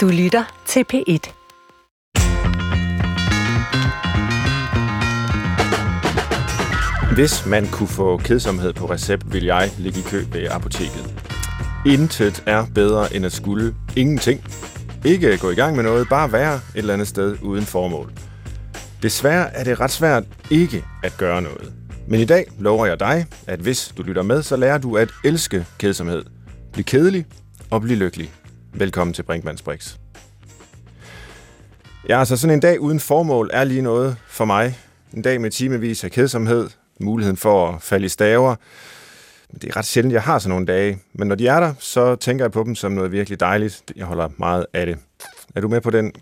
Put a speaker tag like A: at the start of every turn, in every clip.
A: Du lytter til P1.
B: Hvis man kunne få kedsomhed på recept, vil jeg ligge i kø ved apoteket. Intet er bedre end at skulle ingenting. Ikke gå i gang med noget, bare være et eller andet sted uden formål. Desværre er det ret svært ikke at gøre noget. Men i dag lover jeg dig, at hvis du lytter med, så lærer du at elske kedsomhed. Bliv kedelig og bliv lykkelig. Velkommen til Brinkmanns Brix. Ja, altså sådan en dag uden formål er lige noget for mig. En dag med timevis af kedsomhed, muligheden for at falde i staver. Det er ret sjældent, jeg har sådan nogle dage. Men når de er der, så tænker jeg på dem som noget virkelig dejligt. Jeg holder meget af det. Er du med på den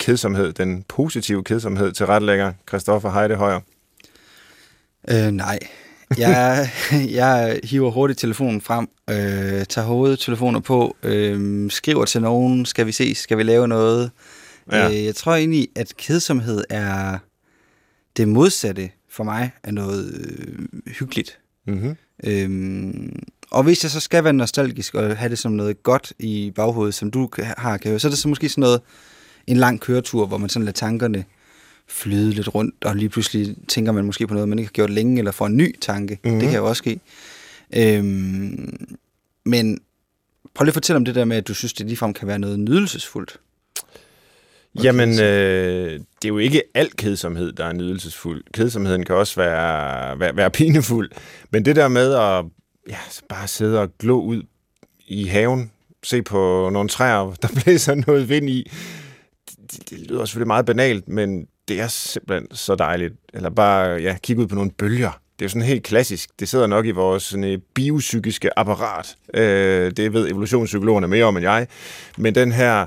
B: kedsomhed, den positive kedsomhed til retlægger Christoffer Heidehøjer?
C: Øh, nej. Jeg, jeg hiver hurtigt telefonen frem, øh, tager hovedtelefoner på, øh, skriver til nogen, skal vi ses, skal vi lave noget? Ja. Øh, jeg tror egentlig, at kedsomhed er det modsatte for mig af noget øh, hyggeligt.
B: Mm-hmm.
C: Øhm, og hvis jeg så skal være nostalgisk og have det som noget godt i baghovedet, som du har, kan så er det så måske sådan noget, en lang køretur, hvor man sådan lader tankerne flyde lidt rundt, og lige pludselig tænker man måske på noget, man ikke har gjort længe, eller får en ny tanke. Mm-hmm. Det kan jo også ske. Øhm, men prøv lige at fortælle om det der med, at du synes, det ligefrem kan være noget nydelsesfuldt.
B: Jamen, øh, det er jo ikke al kedsomhed, der er nydelsesfuld. Kedsomheden kan også være, være, være pinefuld. Men det der med at ja, bare sidde og glå ud i haven, se på nogle træer, der blæser noget vind i, det, det lyder selvfølgelig meget banalt, men det er simpelthen så dejligt. Eller bare ja, kigge ud på nogle bølger. Det er jo sådan helt klassisk. Det sidder nok i vores sådan, biopsykiske apparat. Øh, det ved evolutionspsykologerne mere om end jeg. Men den her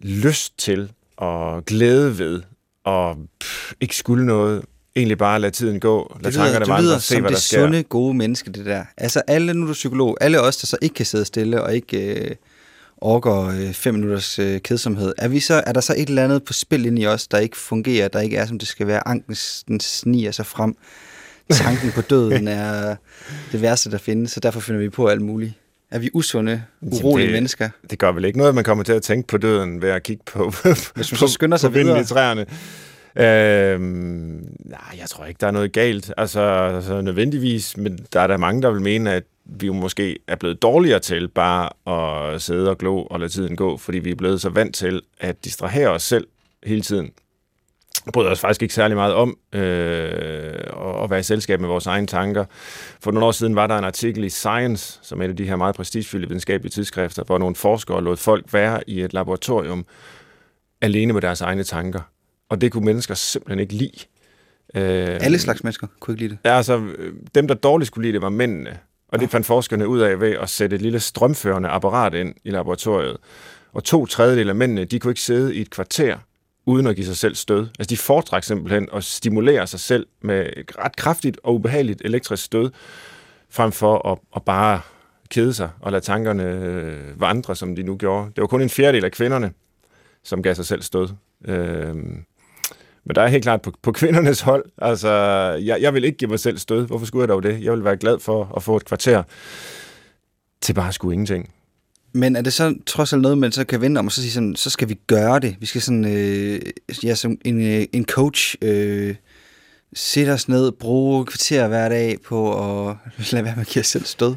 B: lyst til og glæde ved og pff, ikke skulle noget, egentlig bare lade tiden gå, lade tankerne vandre, se hvad der sker.
C: Det lyder som det sunde, gode menneske, det der. Altså alle, nu er du psykolog, alle os, der så ikke kan sidde stille og ikke øh, orker øh, fem minutters øh, kedsomhed, er, vi så, er der så et eller andet på spil ind i os, der ikke fungerer, der ikke er, som det skal være? Angsten sniger sig frem. Tanken på døden er det værste, der findes, så derfor finder vi på alt muligt. Er vi usunde, urolige
B: det,
C: mennesker?
B: Det gør vel ikke noget, man kommer til at tænke på døden ved at kigge på,
C: Hvis man så skynder sig videre.
B: i træerne. Øhm, nej, jeg tror ikke, der er noget galt. Altså, altså nødvendigvis, men der er der mange, der vil mene, at vi jo måske er blevet dårligere til bare at sidde og glo og lade tiden gå, fordi vi er blevet så vant til at distrahere os selv hele tiden bryder os faktisk ikke særlig meget om øh, at være i selskab med vores egne tanker. For nogle år siden var der en artikel i Science, som er et af de her meget prestigefyldte videnskabelige tidsskrifter, hvor nogle forskere lod folk være i et laboratorium alene med deres egne tanker. Og det kunne mennesker simpelthen ikke lide.
C: Øh, Alle slags mennesker kunne ikke lide det?
B: Ja, altså dem, der dårligt skulle lide det, var mændene. Og det fandt forskerne ud af ved at sætte et lille strømførende apparat ind i laboratoriet. Og to tredjedel af mændene, de kunne ikke sidde i et kvarter uden at give sig selv stød. Altså de foretrækker simpelthen at stimulere sig selv med et ret kraftigt og ubehageligt elektrisk stød, frem for at, at bare kede sig og lade tankerne øh, vandre, som de nu gjorde. Det var kun en fjerdedel af kvinderne, som gav sig selv stød. Øh, men der er helt klart på, på kvindernes hold. Altså, jeg, jeg vil ikke give mig selv stød. Hvorfor skulle jeg dog det? Jeg vil være glad for at få et kvarter til bare at skulle ingenting.
C: Men er det så trods alt noget, man så kan vende om, og så sige sådan, så skal vi gøre det. Vi skal sådan, øh, ja, som en, øh, en coach, øh, sætte os ned, bruge kvarter hver dag på at lade være med at give os selv stød.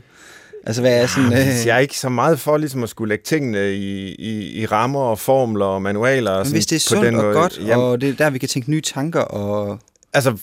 C: Altså, hvad er sådan...
B: Øh... Jeg er ikke så meget for ligesom at skulle lægge tingene i, i, i rammer og formler og manualer. Og
C: Men hvis det er sundt og måde, godt, jamen, og det er der, vi kan tænke nye tanker og...
B: Altså,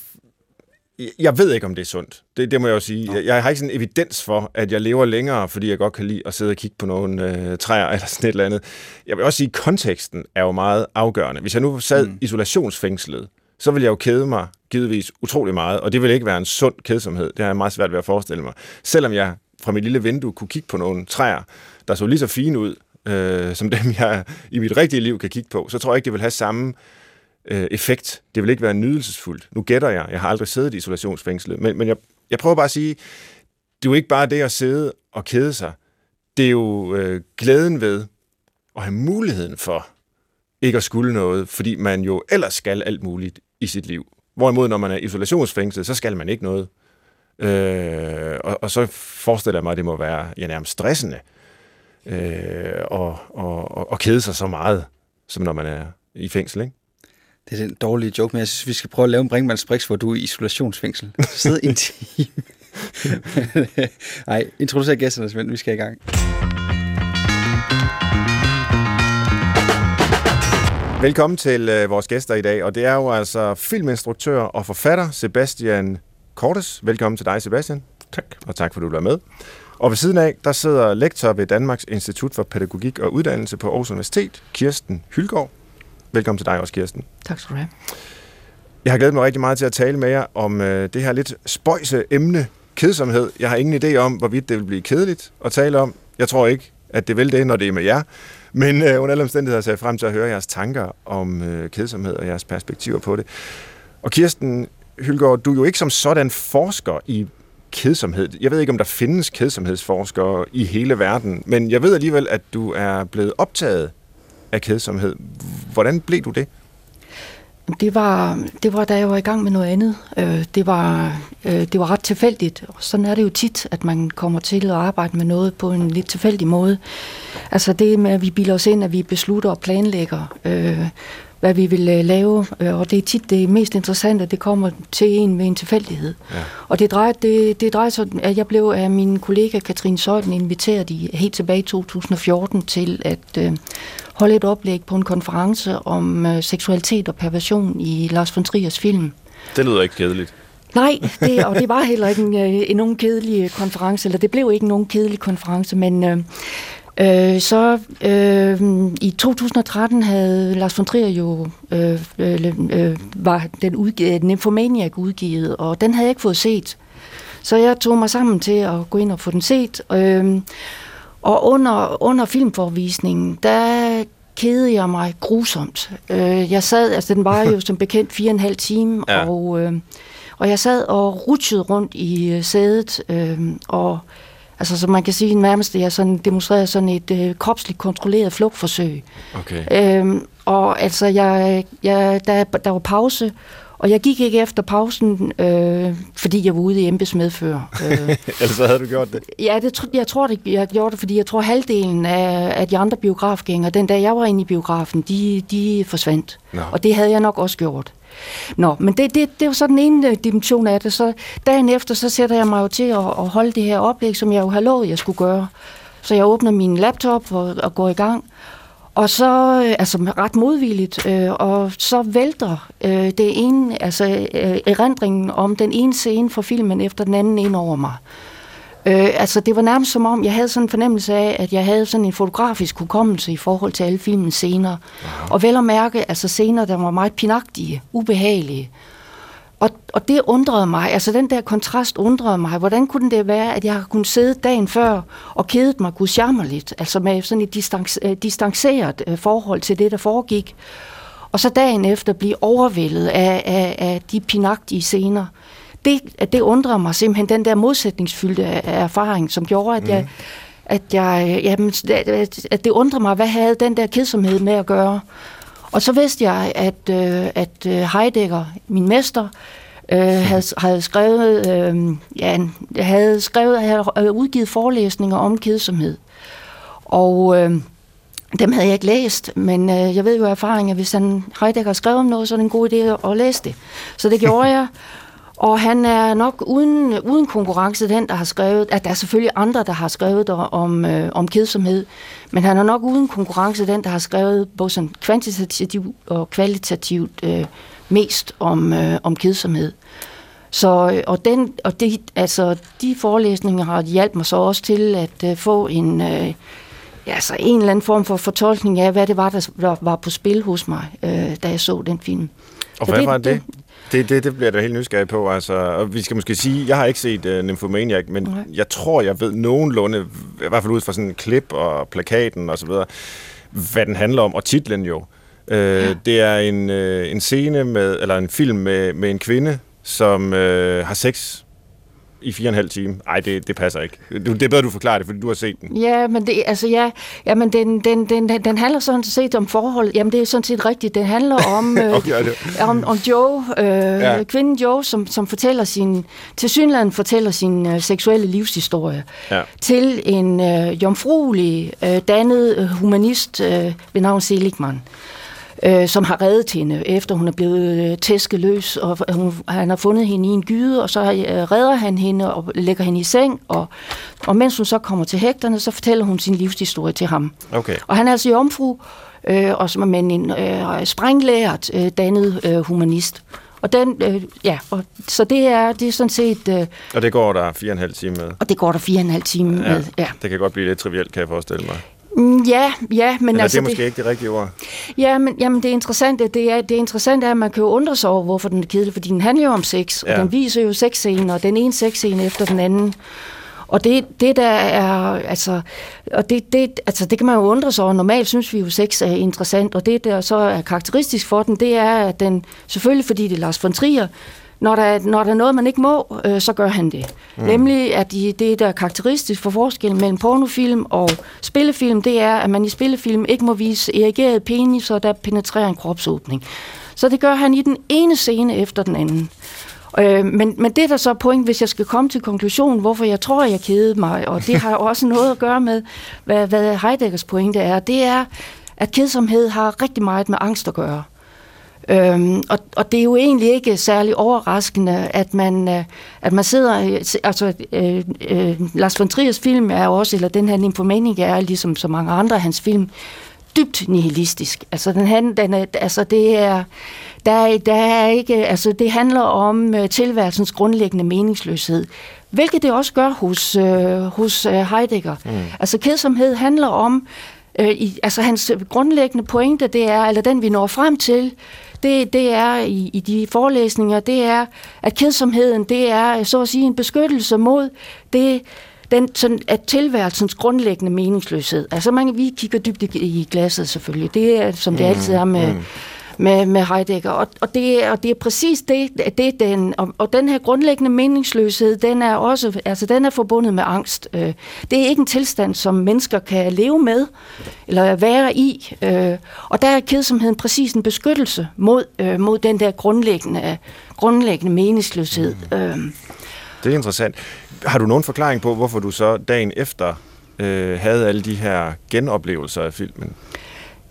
B: jeg ved ikke, om det er sundt. Det, det må jeg jo sige. Jeg, jeg har ikke sådan evidens for, at jeg lever længere, fordi jeg godt kan lide at sidde og kigge på nogle øh, træer eller sådan et eller andet. Jeg vil også sige, at konteksten er jo meget afgørende. Hvis jeg nu sad mm. isolationsfængslet, så ville jeg jo kede mig givetvis utrolig meget, og det vil ikke være en sund kedsomhed. Det har jeg meget svært ved at forestille mig. Selvom jeg fra mit lille vindue kunne kigge på nogle træer, der så lige så fine ud, øh, som dem jeg i mit rigtige liv kan kigge på, så tror jeg ikke, det vil have samme øh, effekt. Det vil ikke være nydelsesfuldt. Nu gætter jeg. Jeg har aldrig siddet i isolationsfængslet. Men, men jeg, jeg prøver bare at sige, det er jo ikke bare det at sidde og kede sig. Det er jo øh, glæden ved at have muligheden for ikke at skulle noget, fordi man jo ellers skal alt muligt i sit liv. Hvorimod, når man er isolationsfængslet, så skal man ikke noget. Øh, og, og så forestiller jeg mig, at det må være ja, nærmest stressende øh, og, og, at, at kede sig så meget, som når man er i fængsel, ikke?
C: Det er den dårlige joke, men jeg synes, vi skal prøve at lave en Brinkmanns Brix, hvor du er i isolationsfængsel. Sid en time. Nej, introducer gæsterne, Svend. Vi skal i gang.
B: Velkommen til øh, vores gæster i dag, og det er jo altså filminstruktør og forfatter Sebastian Kortes. Velkommen til dig, Sebastian.
A: Tak.
B: Og tak, for du er med. Og ved siden af, der sidder lektor ved Danmarks Institut for Pædagogik og Uddannelse på Aarhus Universitet, Kirsten Hylgaard. Velkommen til dig også, Kirsten.
D: Tak skal du have.
B: Jeg har glædet mig rigtig meget til at tale med jer om øh, det her lidt spøjse emne, kedsomhed. Jeg har ingen idé om, hvorvidt det vil blive kedeligt at tale om. Jeg tror ikke, at det vil det, når det er med jer. Men øh, under alle omstændigheder ser jeg frem til at høre jeres tanker om øh, kedsomhed og jeres perspektiver på det. Og Kirsten Hylgaard, du er jo ikke som sådan forsker i kedsomhed. Jeg ved ikke, om der findes kedsomhedsforskere i hele verden, men jeg ved alligevel, at du er blevet optaget af kedsomhed. Hvordan blev du det?
D: Det var, det var, da jeg var i gang med noget andet. Øh, det, var, øh, det var ret tilfældigt. Sådan er det jo tit, at man kommer til at arbejde med noget på en lidt tilfældig måde. Altså det med, at vi bilder os ind, at vi beslutter og planlægger, øh, hvad vi vil lave. Og det er tit det mest interessante, det kommer til en ved en tilfældighed. Ja. Og det drejer, det, det drejer sig, at jeg blev af min kollega Katrine Søjden inviteret i, helt tilbage i 2014 til at holde et oplæg på en konference om øh, seksualitet og perversion i Lars von Triers film.
B: Det lyder ikke kedeligt.
D: Nej, det, og det var heller ikke en, en, en nogen kedelig konference, eller det blev ikke nogen kedelig konference, men øh, øh, så øh, i 2013 havde Lars von Trier jo øh, øh, var den udgivet, Nymphomaniac udgivet, og den havde jeg ikke fået set. Så jeg tog mig sammen til at gå ind og få den set. Øh, og under, under filmforvisningen, der kede jeg mig grusomt. Øh, jeg sad, altså den var jo som bekendt fire og en halv time, ja. og, øh, og jeg sad og rutsede rundt i øh, sædet, øh, og altså så man kan sige nærmest, at jeg sådan demonstrerede sådan et øh, kropsligt kontrolleret flugtforsøg.
B: Okay.
D: Øh, og altså, jeg, jeg, der, der var pause, og jeg gik ikke efter pausen, øh, fordi jeg var ude i embedsmedfør.
B: Øh. Ellers så havde du gjort det?
D: Ja, det, jeg tror, det, jeg gjorde det, fordi jeg tror, halvdelen af, af de andre biografgængere, den dag jeg var inde i biografen, de, de forsvandt. Nå. Og det havde jeg nok også gjort. Nå, men det, det, det var så den ene øh, dimension af det. Så dagen efter, så sætter jeg mig jo til at, at holde det her oplæg, som jeg jo havde lovet, jeg skulle gøre. Så jeg åbner min laptop og, og går i gang. Og så, øh, altså ret modvilligt, øh, og så vælter øh, det ene, altså øh, erindringen om den ene scene fra filmen efter den anden ind over mig. Øh, altså det var nærmest som om, jeg havde sådan en fornemmelse af, at jeg havde sådan en fotografisk hukommelse i forhold til alle filmens scener. Og vel at mærke, altså scener, der var meget pinagtige, ubehagelige. Og, og det undrede mig, altså den der kontrast undrede mig. Hvordan kunne det være, at jeg kunne sidde dagen før og kedet mig gudsjammerligt, altså med sådan et distance, øh, distanceret øh, forhold til det, der foregik, og så dagen efter blive overvældet af, af, af de pinagtige scener. Det, det undrede mig simpelthen, den der modsætningsfyldte erfaring, som gjorde, at jeg, mm. at jeg jamen, at det undrede mig, hvad havde den der kedsomhed med at gøre. Og så vidste jeg, at, øh, at øh, Heidegger, min mester, øh, havde, havde skrevet, øh, ja, havde skrevet, havde udgivet forelæsninger om kedsomhed. Og øh, dem havde jeg ikke læst, men øh, jeg ved jo af erfaring, at hvis han Heidegger skrev om noget, så er det en god idé at læse det. Så det gjorde jeg. Og han er nok uden, uden konkurrence den, der har skrevet, at der er selvfølgelig andre, der har skrevet om, øh, om kedsomhed, men han er nok uden konkurrence den, der har skrevet både sådan kvantitativt og kvalitativt øh, mest om, øh, om kedsomhed. Så, øh, og den, og det, altså, de forelæsninger har hjulpet mig så også til at øh, få en, øh, ja, altså en eller anden form for fortolkning af, hvad det var, der var på spil hos mig, øh, da jeg så den film.
B: Og så hvad det, var det? det det, det, det bliver jeg da helt nysgerrig på. Altså, og vi skal måske sige, jeg har ikke set uh, Nymphomaniac, men okay. jeg tror, jeg ved nogenlunde, i hvert fald ud fra sådan en klip og plakaten og så videre, hvad den handler om, og titlen jo. Uh, ja. Det er en, uh, en scene med, eller en film med, med en kvinde, som uh, har sex i fire og en halv time. Ej, det, det passer ikke. Det er bedre, du forklarer det, fordi du har set den.
D: Ja, men det, altså, ja, ja, men den, den, den, den handler sådan set om forhold. Jamen, det er sådan set rigtigt. Det handler om, øh, okay, om, om Joe, øh, ja. kvinden Joe, som, som fortæller sin, til Synland fortæller sin øh, seksuelle livshistorie ja. til en øh, jomfruelig, øh, dannet øh, humanist øh, ved navn Seligman øh, som har reddet hende, efter hun er blevet øh, tæsket løs, og hun, han har fundet hende i en gyde, og så øh, redder han hende og lægger hende i seng, og, og mens hun så kommer til hægterne, så fortæller hun sin livshistorie til ham.
B: Okay.
D: Og han er altså jomfru, øh, og som er med en øh, sprænglært øh, dannet øh, humanist. Og den, øh, ja, og, så det er, det er sådan set... Øh,
B: og det går der fire og en halv time med?
D: Og det går der fire og en halv time ja, med, ja.
B: Det kan godt blive lidt trivielt, kan jeg forestille mig.
D: Mm, ja, ja, men
B: Eller
D: altså...
B: det er måske det, ikke det rigtige ord.
D: Ja, men jamen, det interessante, det er, det interessante er, at man kan jo undre sig over, hvorfor den er kedelig, fordi den handler jo om sex, ja. og den viser jo sexscener, og den ene sexscene efter den anden. Og det, det der er, altså, og det, det, altså, det kan man jo undre sig over. Normalt synes vi jo, sex er interessant, og det der så er karakteristisk for den, det er, at den, selvfølgelig fordi det er Lars von Trier, når der, når der er noget, man ikke må, øh, så gør han det. Mm. Nemlig, at de, det, der er karakteristisk for forskellen mellem pornofilm og spillefilm, det er, at man i spillefilm ikke må vise erigeret penis, og der penetrerer en kropsåbning. Så det gør han i den ene scene efter den anden. Øh, men, men det er der så point, hvis jeg skal komme til konklusionen, hvorfor jeg tror, jeg kedede mig, og det har også noget at gøre med, hvad, hvad Heideggers pointe er, det er, at kedsomhed har rigtig meget med angst at gøre. Øhm, og, og det er jo egentlig ikke særlig overraskende, at man, øh, at man sidder... Altså, øh, øh, Lars von Triers film er også, eller den her Nymphomaniac er, ligesom så mange andre af hans film, dybt nihilistisk. Altså, den, han, den er, altså det er... Der, der er ikke, altså det handler om uh, tilværelsens grundlæggende meningsløshed, hvilket det også gør hos, uh, hos uh, Heidegger. Mm. Altså kedsomhed handler om, uh, i, altså hans grundlæggende pointe, det er, eller den vi når frem til, det, det er i, i de forelæsninger, det er, at kedsomheden, det er så at sige en beskyttelse mod det, den, sådan, at tilværelsens grundlæggende meningsløshed. Altså man, vi kigger dybt i, i glasset selvfølgelig. Det er, som det altid er med, mm med, med Heidegger. Og, og, det, og det er præcis det, det den, og, og den her grundlæggende meningsløshed, den er også, altså den er forbundet med angst. Øh, det er ikke en tilstand, som mennesker kan leve med, eller være i. Øh, og der er kedsomheden præcis en beskyttelse mod, øh, mod den der grundlæggende, grundlæggende meningsløshed. Mm.
B: Det er interessant. Har du nogen forklaring på, hvorfor du så dagen efter øh, havde alle de her genoplevelser af filmen?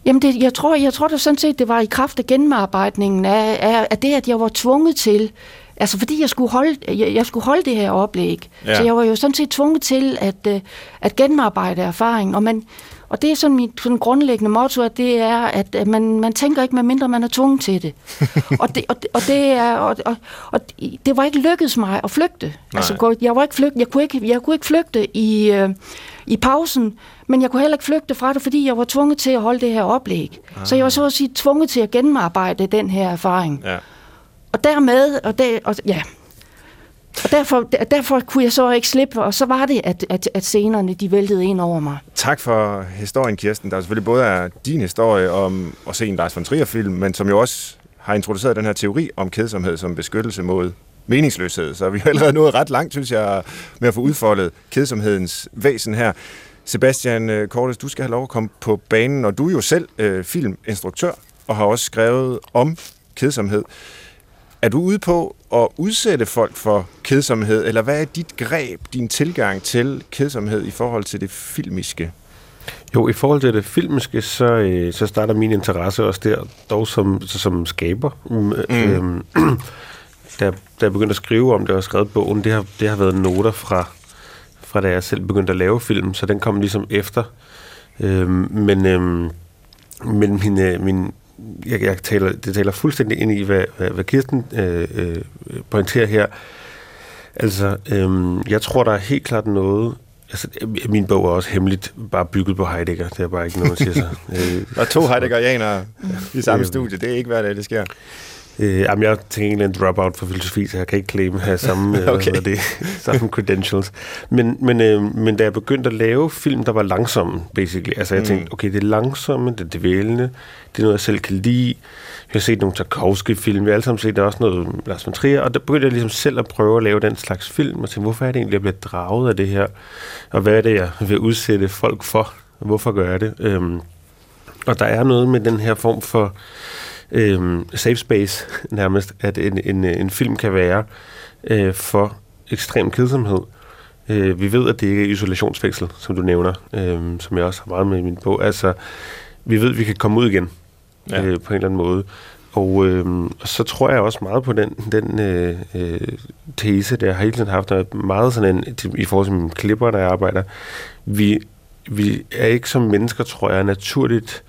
D: Jamen, det, jeg, tror, jeg tror da sådan set, det var i kraft af gennemarbejdningen af, af, af det, at jeg var tvunget til, altså fordi jeg skulle holde, jeg, jeg skulle holde det her oplæg. Ja. Så jeg var jo sådan set tvunget til at, uh, at gennemarbejde erfaring. Og, man, og det er sådan mit sådan grundlæggende motto, at det er, at, at man, man tænker ikke, med mindre man er tvunget til det. og, det og, og, det er, og, og, og det var ikke lykkedes mig at flygte. Altså, jeg, var ikke flygte, jeg, kunne ikke, jeg kunne ikke flygte i... Uh, i pausen, men jeg kunne heller ikke flygte fra det, fordi jeg var tvunget til at holde det her oplæg. Ah. Så jeg var så at sige tvunget til at gennemarbejde den her erfaring.
B: Ja.
D: Og dermed, og, det, og ja, og derfor, derfor kunne jeg så ikke slippe, og så var det, at, at, at scenerne de væltede ind over mig.
B: Tak for historien, Kirsten. Der er selvfølgelig både er din historie om at se en Lars von Trier-film, men som jo også har introduceret den her teori om kedsomhed som beskyttelse mod meningsløshed. Så vi har allerede nået ret langt, synes jeg, med at få udfoldet kedsomhedens væsen her. Sebastian øh, Kortes, du skal have lov at komme på banen, og du er jo selv øh, filminstruktør og har også skrevet om kedsomhed. Er du ude på at udsætte folk for kedsomhed, eller hvad er dit greb, din tilgang til kedsomhed i forhold til det filmiske?
A: Jo, i forhold til det filmiske, så, øh, så starter min interesse også der, dog som, som skaber. Mm. Øhm, da, da jeg begyndte at skrive om det og skrevet bogen, det har, det har været noter fra, fra da jeg selv begyndte at lave film, så den kom ligesom efter. Øhm, men øhm, men min, øh, min, jeg, jeg taler, det taler fuldstændig ind i, hvad, hvad, hvad Kirsten øh, øh, pointerer her. Altså, øhm, jeg tror, der er helt klart noget... Altså, min bog er også hemmeligt bare bygget på Heidegger. Det er bare ikke noget, man siger sig.
B: Øh, er to Heideggerianere i samme studie. Det er ikke hver dag, det sker.
A: Øh, jamen, jeg tænker en dropout for filosofi, så jeg kan ikke claim at have samme, øh, okay. det, samme credentials. Men, men, øh, men da jeg begyndte at lave film, der var langsomme, basically. Altså, jeg mm. tænkte, okay, det er langsomme, det er dvælende, det er noget, jeg selv kan lide. Vi har set nogle Tarkovsky-film, vi har alle sammen set også noget Lars von Trier, og der begyndte jeg ligesom selv at prøve at lave den slags film, og tænkte, hvorfor er det egentlig, jeg bliver draget af det her? Og hvad er det, jeg vil udsætte folk for? Hvorfor gør jeg det? Øhm, og der er noget med den her form for øhm, safe space, nærmest, at en, en, en film kan være øh, for ekstrem kedsomhed. Øh, vi ved, at det ikke er isolationsfængsel, som du nævner, øh, som jeg også har meget med i min bog. Altså, vi ved, at vi kan komme ud igen ja. øh, på en eller anden måde. Og øh, så tror jeg også meget på den, den øh, øh, tese, der jeg har hele tiden haft, der meget sådan en, i forhold til mine klipper, der jeg arbejder. Vi, vi er ikke som mennesker, tror jeg, naturligt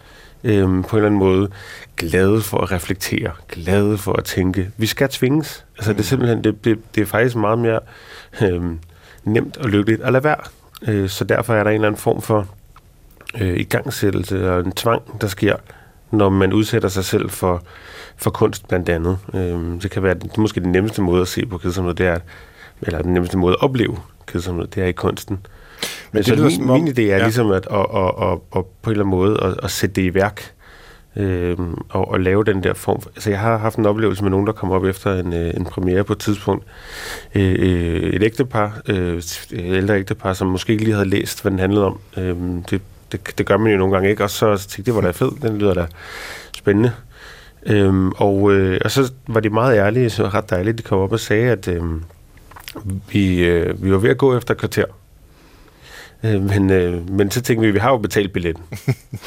A: øhm, på en eller anden måde glade for at reflektere, glade for at tænke. Vi skal tvinges. Altså det er simpelthen, det, det, det er faktisk meget mere øhm, nemt og lykkeligt at lade være. Øh, så derfor er der en eller anden form for øh, igangsættelse og en tvang, der sker, når man udsætter sig selv for, for kunst blandt andet. Øh, det kan være det er måske den nemmeste måde at se på kedsomhed, det er, eller den nemmeste måde at opleve kedsomhed, det er i kunsten. Men det så min, som om, min idé er ja. ligesom at, at, at, at, at, på en eller anden måde at, at sætte det i værk øh, og, og lave den der form. For, altså jeg har haft en oplevelse med nogen, der kom op efter en, øh, en premiere på et tidspunkt. Øh, øh, et ægtepar, øh, et ældre ægtepar, som måske ikke lige havde læst, hvad den handlede om. Øh, det, det, det gør man jo nogle gange ikke, og så tænkte jeg, det var da fedt, den lyder da spændende. Øhm, og, øh, og så var de meget ærlige, så ret dejligt, de kom op og sagde, at øh, vi, øh, vi var ved at gå efter kvarter. Øh, men, øh, men så tænkte vi, at vi har jo betalt billetten.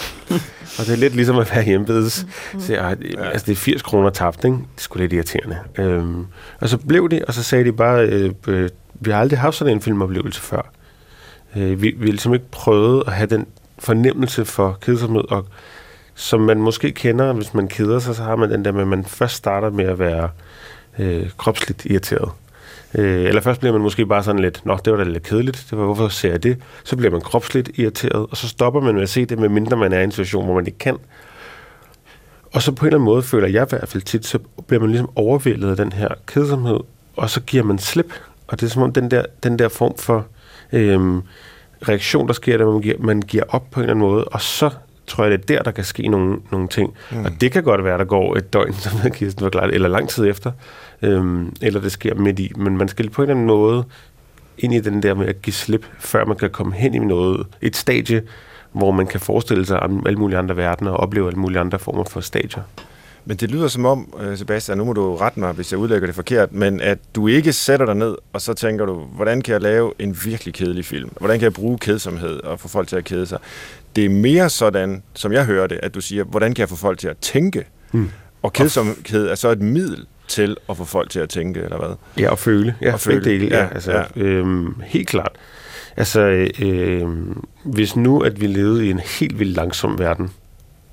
A: og det er lidt ligesom at være hjemmebedes. Så jeg, altså, det er 80 kroner tabt, ikke? Det er sgu lidt irriterende. Øhm, og så blev de, og så sagde de bare, øh, øh, vi har aldrig haft sådan en filmoplevelse før. Øh, vi, vi ligesom ikke prøvet at have den fornemmelse for kedsomhed, og som man måske kender, hvis man keder sig, så har man den der med, at man først starter med at være øh, kropsligt irriteret. Øh, eller først bliver man måske bare sådan lidt, nå, det var da lidt kedeligt, det var, hvorfor ser jeg det? Så bliver man kropsligt irriteret, og så stopper man med at se det, medmindre man er i en situation, hvor man ikke kan. Og så på en eller anden måde føler jeg i hvert fald tit, så bliver man ligesom overvældet af den her kedsomhed, og så giver man slip. Og det er som om den der, den der form for øhm, reaktion, der sker, der man giver, man giver op på en eller anden måde, og så tror jeg, det er der, der kan ske nogle, nogle ting. Mm. Og det kan godt være, der går et døgn, som Kirsten forklarede, eller lang tid efter, øhm, eller det sker midt i. Men man skal på en eller anden måde ind i den der med at give slip, før man kan komme hen i noget, et stadie, hvor man kan forestille sig alle mulige andre verdener og opleve alle mulige andre former for stadier.
B: Men det lyder som om, øh, Sebastian, nu må du rette mig, hvis jeg udlægger det forkert, men at du ikke sætter dig ned, og så tænker du, hvordan kan jeg lave en virkelig kedelig film? Hvordan kan jeg bruge kedsomhed og få folk til at kede sig? Det er mere sådan, som jeg hører det, at du siger, hvordan kan jeg få folk til at tænke? Mm. Og kedsomhed er så et middel til at få folk til at tænke, eller hvad?
A: Ja, og føle. Ja, og føle. Del, ja, ja, altså, ja. Øhm, helt klart. Altså, øh, hvis nu, at vi levede i en helt vildt langsom verden,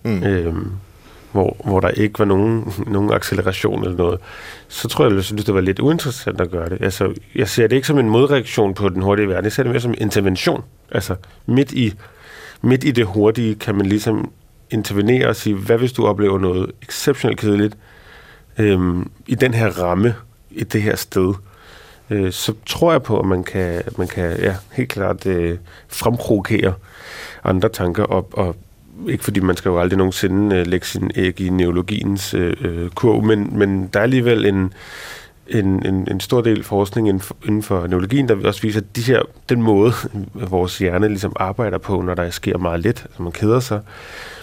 A: mm. øh, hvor, hvor der ikke var nogen, nogen acceleration eller noget, så tror jeg, at jeg synes, det var lidt uinteressant at gøre det. Altså, jeg ser det ikke som en modreaktion på den hurtige verden, jeg ser det mere som en intervention. Altså, midt i, midt i det hurtige kan man ligesom intervenere og sige, hvad hvis du oplever noget exceptionelt kedeligt øhm, i den her ramme, i det her sted, øh, så tror jeg på, at man kan, man kan ja, helt klart øh, fremprovokere andre tanker op, og ikke fordi man skal jo aldrig nogensinde øh, lægge sin æg i neologiens øh, øh, kurv, men, men der er alligevel en, en, en, en stor del forskning inden for, inden for neurologien, der også viser, at de her, den måde, vores hjerne ligesom arbejder på, når der sker meget let, altså man keder sig,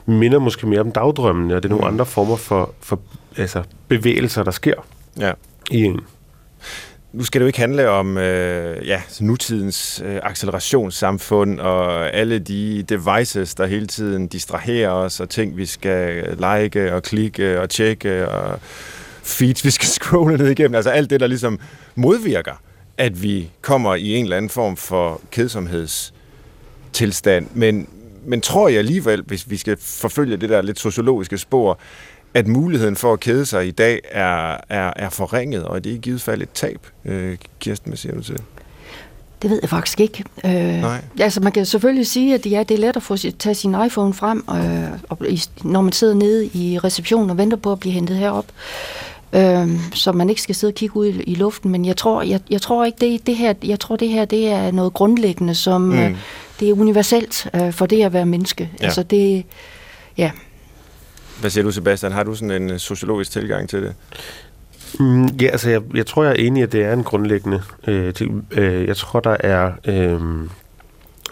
A: minder måske mere om dagdrømmene, og det er nogle mm. andre former for, for altså, bevægelser, der sker ja. i en
B: nu skal det jo ikke handle om øh, ja, nutidens øh, accelerationssamfund og alle de devices, der hele tiden distraherer os, og ting, vi skal like og klikke og tjekke, og feeds, vi skal scrolle ned igennem. Altså alt det, der ligesom modvirker, at vi kommer i en eller anden form for kedsomhedstilstand. Men, men tror jeg alligevel, hvis vi skal forfølge det der lidt sociologiske spor, at muligheden for at kede sig i dag er, er, er forringet, og er det i givet fald et tab? Øh, Kirsten, hvad siger du til
D: det ved jeg faktisk ikke. Øh, Nej. Altså, man kan selvfølgelig sige, at ja, det er let at få tage sin iPhone frem, øh, og, når man sidder nede i receptionen og venter på at blive hentet herop. øh, så man ikke skal sidde og kigge ud i, i luften. Men jeg tror, jeg, jeg tror ikke, det, det her, jeg tror, det her det er noget grundlæggende, som mm. øh, det er universelt øh, for det at være menneske. Ja. Altså det, ja.
B: Hvad siger du, Sebastian? Har du sådan en øh, sociologisk tilgang til det?
A: Mm, ja, altså jeg, jeg tror, jeg er enig i, at det er en grundlæggende øh, ting. Øh, jeg tror, der er... Øh,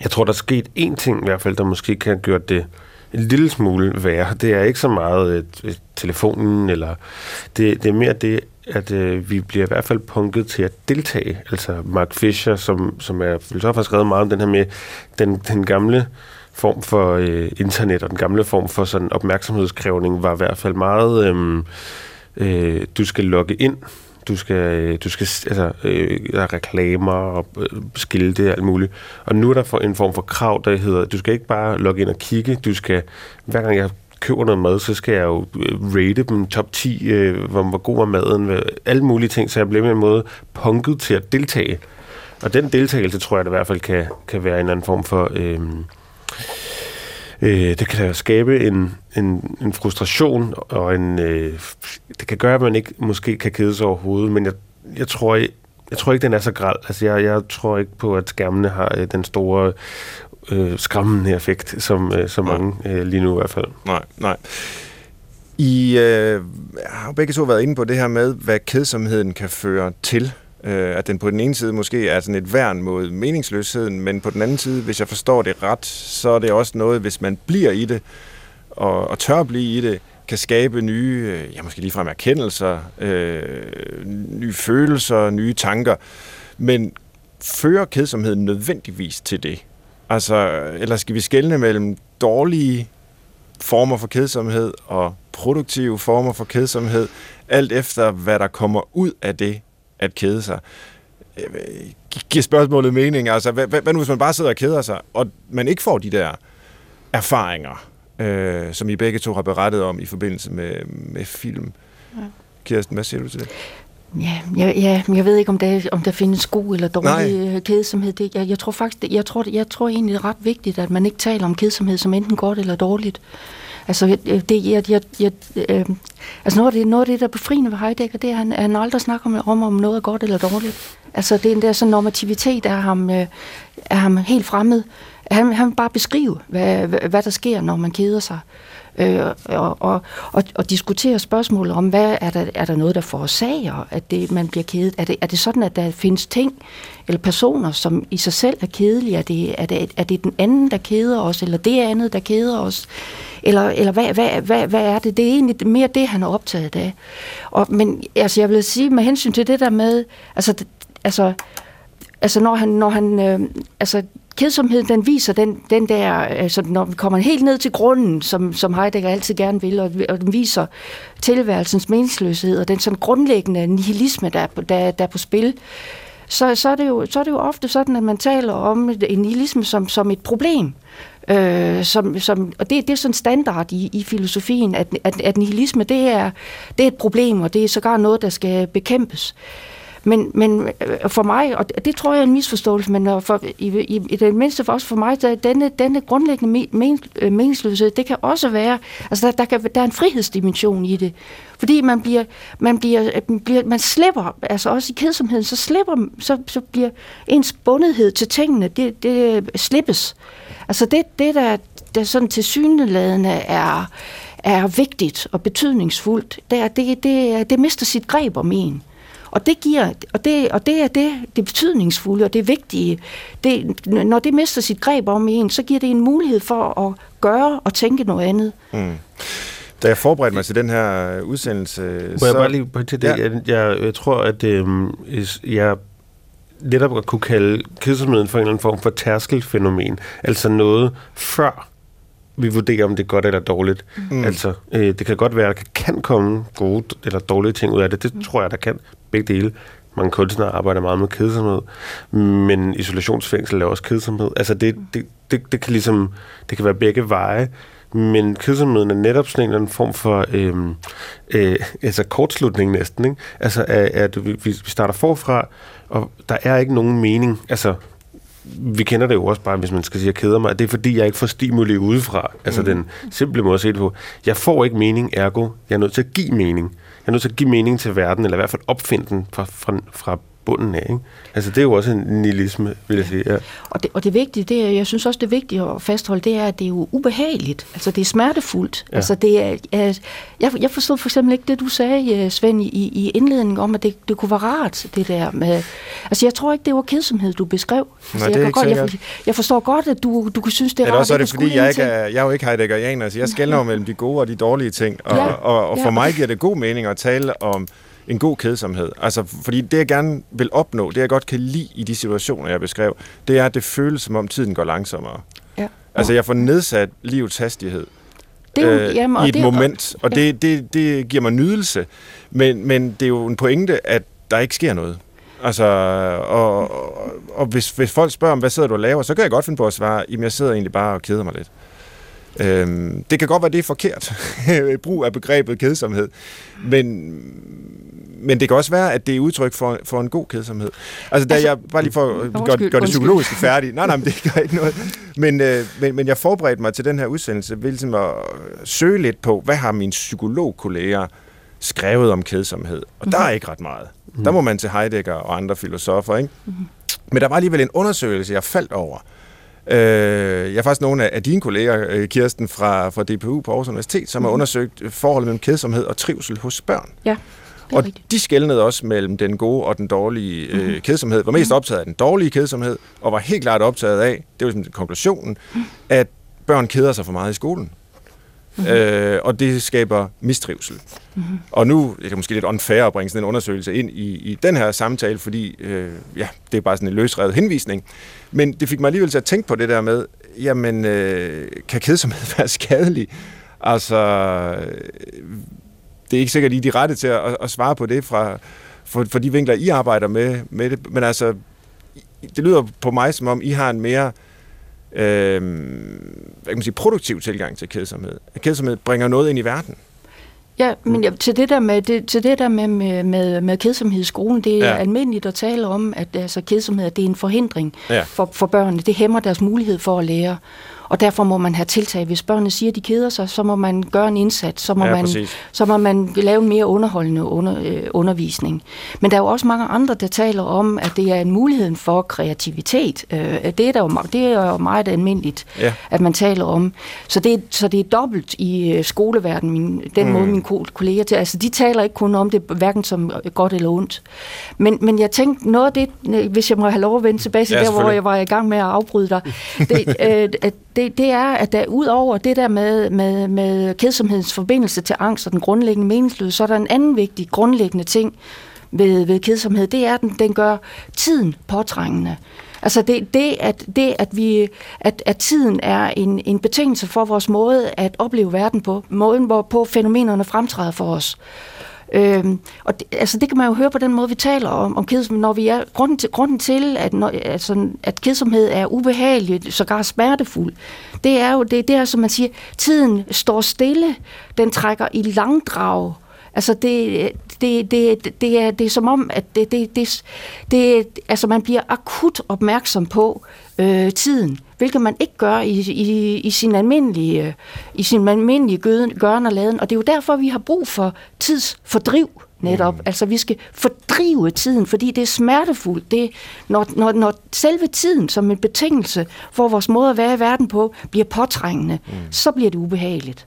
A: jeg tror, der er sket én ting i hvert fald, der måske kan have gjort det en lille smule værre. Det er ikke så meget øh, øh telefonen, eller det, det er mere det, at øh, vi bliver i hvert fald punket til at deltage. Altså Mark Fisher, som, som er filosof, har skrevet meget om den her med den, den gamle form for øh, internet, og den gamle form for sådan opmærksomhedskrævning, var i hvert fald meget... Øh, øh, du skal logge ind, du skal, øh, du skal altså, øh, der er reklamer og øh, skilte og alt muligt. Og nu er der en form for krav, der hedder, du skal ikke bare logge ind og kigge, du skal, hver gang jeg køber noget mad, så skal jeg jo øh, rate dem top 10, øh, hvor, hvor god var maden, alle mulige ting, så jeg bliver med en måde punket til at deltage. Og den deltagelse tror jeg, det i hvert fald kan, kan være en eller anden form for... Øh, øh, det kan da skabe en, en, en frustration, og en, øh, det kan gøre, at man ikke måske kan kede sig overhovedet, men jeg, jeg tror jeg, jeg tror ikke, den er så græld. Altså, jeg, jeg tror ikke på, at skærmene har øh, den store øh, skræmmende effekt, som, øh, som mange øh, lige nu i hvert fald.
B: Nej, nej. I øh, har begge to været inde på det her med, hvad kedsomheden kan føre til. Øh, at den på den ene side måske er sådan et værn mod meningsløsheden, men på den anden side, hvis jeg forstår det ret, så er det også noget, hvis man bliver i det, og, og tør blive i det, kan skabe nye, øh, ja måske ligefrem erkendelser, øh, nye følelser, nye tanker. Men fører kedsomheden nødvendigvis til det? Altså, eller skal vi skelne mellem dårlige former for kedsomhed og produktive former for kedsomhed, alt efter hvad der kommer ud af det at kede sig. Øh, giver spørgsmålet mening? Altså, hvad, hvad, hvad nu hvis man bare sidder og keder sig, og man ikke får de der erfaringer, øh, som I begge to har berettet om i forbindelse med, med film? Ja. Kirsten, hvad siger du til det?
D: Ja, ja, ja, jeg ved ikke, om der, om der findes god eller dårlig Nej. Øh, kedsomhed. Det, jeg, jeg tror faktisk, jeg tror, jeg tror egentlig, det er ret vigtigt, at man ikke taler om kedsomhed som enten godt eller dårligt. Altså, det, jeg, jeg, jeg, øh, altså noget, af det, noget af det, der er befriende ved Heidegger, det er, at han, han aldrig snakker om, om, noget er godt eller dårligt. Altså, det er en der sådan normativitet af ham, øh, er ham helt fremmed. Han, han vil bare beskrive, hvad, hvad, hvad der sker, når man keder sig øh, og, og, og, og diskutere spørgsmålet om, hvad er der, er der noget, der forårsager, at det, man bliver kedet? Er det, er det sådan, at der findes ting eller personer, som i sig selv er kedelige? Er det, er det, er det den anden, der keder os, eller det andet, der keder os? Eller, eller hvad, hvad, hvad, hvad er det? Det er egentlig mere det, han er optaget af. Og, men altså, jeg vil sige, med hensyn til det der med, altså, altså, altså når han, når han øh, altså, kedsomhed, den viser den, den der, altså når vi kommer helt ned til grunden, som, som Heidegger altid gerne vil, og, og den viser tilværelsens meningsløshed, og den sådan grundlæggende nihilisme, der er der, der er på spil, så, så, er det jo, så er det jo ofte sådan, at man taler om en nihilisme som, som et problem. Øh, som, som, og det, det er sådan standard i, i filosofien, at, at, at nihilisme det er, det er et problem, og det er sågar noget, der skal bekæmpes. Men, men øh, for mig, og det tror jeg er en misforståelse, men øh, for, i, i, i det mindste for også for mig, der, denne, denne grundlæggende men, øh, meningsløshed, det kan også være, altså der, der, kan, der er en frihedsdimension i det. Fordi man bliver, man bliver, man bliver man slipper, altså også i kedsomheden, så slipper, så, så bliver ens bundethed til tingene, det, det slippes. Altså det, det der, der sådan til syneladende er, er vigtigt og betydningsfuldt, det, er, det, det, det mister sit greb om en. Og det giver, og det, og det er det, det betydningsfulde og det vigtige. Det, når det mister sit greb om en, så giver det en mulighed for at gøre og tænke noget andet. Mm.
B: Da jeg forberedte mig til den her udsendelse...
A: Må så... jeg bare lige på til det? Ja. Jeg, jeg, jeg tror, at øh, jeg netop at kunne kalde kedsomheden for en eller anden form for tærskelfænomen. Altså noget før vi vurderer, om det er godt eller dårligt. Mm. Altså, øh, det kan godt være, at der kan komme gode eller dårlige ting ud af det. Det mm. tror jeg, der kan begge dele. Mange kunstnere arbejder meget med kedsomhed, men isolationsfængsel er også kedsomhed. Altså, det, det, det, det kan ligesom, det kan være begge veje, men kedsomheden er netop sådan en eller anden form for øh, øh, altså kortslutning næsten. Ikke? Altså, at, at vi, vi starter forfra, og der er ikke nogen mening. Altså, vi kender det jo også bare, hvis man skal sige, at jeg keder mig. Det er fordi, jeg ikke får stimuli udefra. Altså mm. den simple måde at se det på. Jeg får ikke mening, ergo jeg er nødt til at give mening. Jeg er nødt til at give mening til verden, eller i hvert fald opfinde den fra, fra, fra bunden af. Ikke? Altså, det er jo også en nihilisme, vil jeg sige. Ja.
D: Og, det, og det vigtige, det er, jeg synes også, det vigtige at fastholde, det er, at det er jo ubehageligt. Altså, det er smertefuldt. Ja. Altså, det er, jeg, jeg forstod for eksempel ikke det, du sagde, øh, Svend, i, i indledningen om, at det, det kunne være rart, det der med... Altså, jeg tror ikke, det var kedsomhed, du beskrev. Altså,
B: Nej, det er
D: jeg,
B: ikke
D: godt, jeg, jeg forstår godt, at du, du kan synes, det er
B: Eller
D: rart.
B: også er det, fordi jeg, ikke er, jeg er jo ikke heideggerianer, så jeg skældner jo mellem de gode og de dårlige ting. Og,
D: Ja,
B: og, og for
D: ja.
B: mig giver det god mening at tale om en god kedsomhed. Altså, fordi det, jeg gerne vil opnå, det jeg godt kan lide i de situationer, jeg beskrev, det er, at det føles, som om tiden går langsommere.
D: Ja.
B: Altså, jeg får nedsat livets hastighed
D: Det er jo,
B: øh,
D: jamen,
B: i et
D: det,
B: moment, og
D: ja.
B: det, det, det giver mig nydelse. Men, men det er jo en pointe, at der ikke sker noget. Altså, og, og, og hvis, hvis folk spørger om, hvad sidder du og laver, så kan jeg godt finde på at svare, jamen jeg sidder egentlig bare og keder mig lidt. Øhm, det kan godt være, det er forkert, brug af begrebet kedsomhed, men, men det kan også være, at det er udtryk for, for en god kedsomhed. Altså, da
D: Altså-
B: jeg, bare lige for at
D: Undskyld,
B: gøre, gøre det psykologiske færdigt, nej, nej, men det gør ikke noget, men, øh, men, men jeg forberedte mig til den her udsendelse ved ligesom at søge lidt på, hvad har mine psykologkolleger skrevet om kedsomhed, og der er ikke ret meget. Der må man til Heidegger og andre filosofer, ikke? Men der var alligevel en undersøgelse, jeg faldt over. Øh, jeg er faktisk nogle af, af dine kolleger, øh, Kirsten, fra, fra DPU på Aarhus Universitet, som har undersøgt øh, forholdet mellem kedsomhed og trivsel hos børn.
D: Ja,
B: Og
D: rigtigt.
B: de skældnede også mellem den gode og den dårlige øh, kedsomhed. Var mest optaget af den dårlige kedsomhed, og var helt klart optaget af, det var ligesom konklusionen, at børn keder sig for meget i skolen. Mm-hmm. Øh, og det skaber mistrivsel. Mm-hmm. Og nu er det måske lidt unfair at bringe sådan en undersøgelse ind i, i den her samtale, fordi øh, ja, det er bare sådan en løsrevet henvisning. Men det fik mig alligevel til at tænke på det der med, jamen, øh, kan kedsomhed være skadelig? Altså, det er ikke sikkert, I er de rette til at, at svare på det fra, for, for de vinkler, I arbejder med, med det. Men altså, det lyder på mig, som om I har en mere øh, hvad kan man sige, produktiv tilgang til kedsomhed. At kedsomhed bringer noget ind i verden.
D: Ja, men ja, til det der med, det, til det der med, med, med, med kedsomhed i skolen, det er
B: Ja.
D: almindeligt at tale om, at altså, kedsomhed det er en forhindring
B: Ja.
D: for, for børnene. Det hæmmer deres mulighed for at lære. Og derfor må man have tiltag. Hvis børnene siger, at de keder sig, så må man gøre en indsats. Så må,
B: Ja,
D: man,
B: præcis.
D: så må man lave en mere underholdende under, øh, undervisning. Men der er jo også mange andre, der taler om, at det er en mulighed for kreativitet. Øh, det, er der jo, det er jo meget almindeligt,
B: Ja.
D: at man taler om. Så det, så det er dobbelt i øh, skoleverdenen, min, den mm. måde mine ko- kolleger til. Altså, de taler ikke kun om det, hverken som øh, godt eller ondt. Men, men jeg tænkte, noget af det, øh, hvis jeg må have lov at vende tilbage til
B: Ja,
D: der, hvor jeg var i gang med at afbryde dig, det, øh, at det, det er, at der ud over det der med, med, med kedsomhedens forbindelse til angst og den grundlæggende meningsløshed, så er der en anden vigtig grundlæggende ting ved, ved kedsomhed, det er, at den, den gør tiden påtrængende. Altså det, det, at, det at, vi, at, at tiden er en, en betingelse for vores måde at opleve verden på, måden hvorpå fænomenerne fremtræder for os. Øhm, og det, altså det kan man jo høre på den måde, vi taler om, om kedsomhed, når vi er, grunden til, grunden til at, når, altså, at kedsomhed er ubehagelig, sågar smertefuld, det er jo, det, det er som man siger, tiden står stille, den trækker i langdrag, Altså det, det, det, det, er, det er som om, at det, det, det, det, altså man bliver akut opmærksom på øh, tiden, hvilket man ikke gør i, i, i sin almindelige, i sin almindelige gøden, gøren og laden. Og det er jo derfor, vi har brug for tidsfordriv netop. Mm. Altså vi skal fordrive tiden, fordi det er smertefuldt. Det, når, når, når selve tiden som en betingelse for vores måde at være i verden på bliver påtrængende, mm. så bliver det ubehageligt.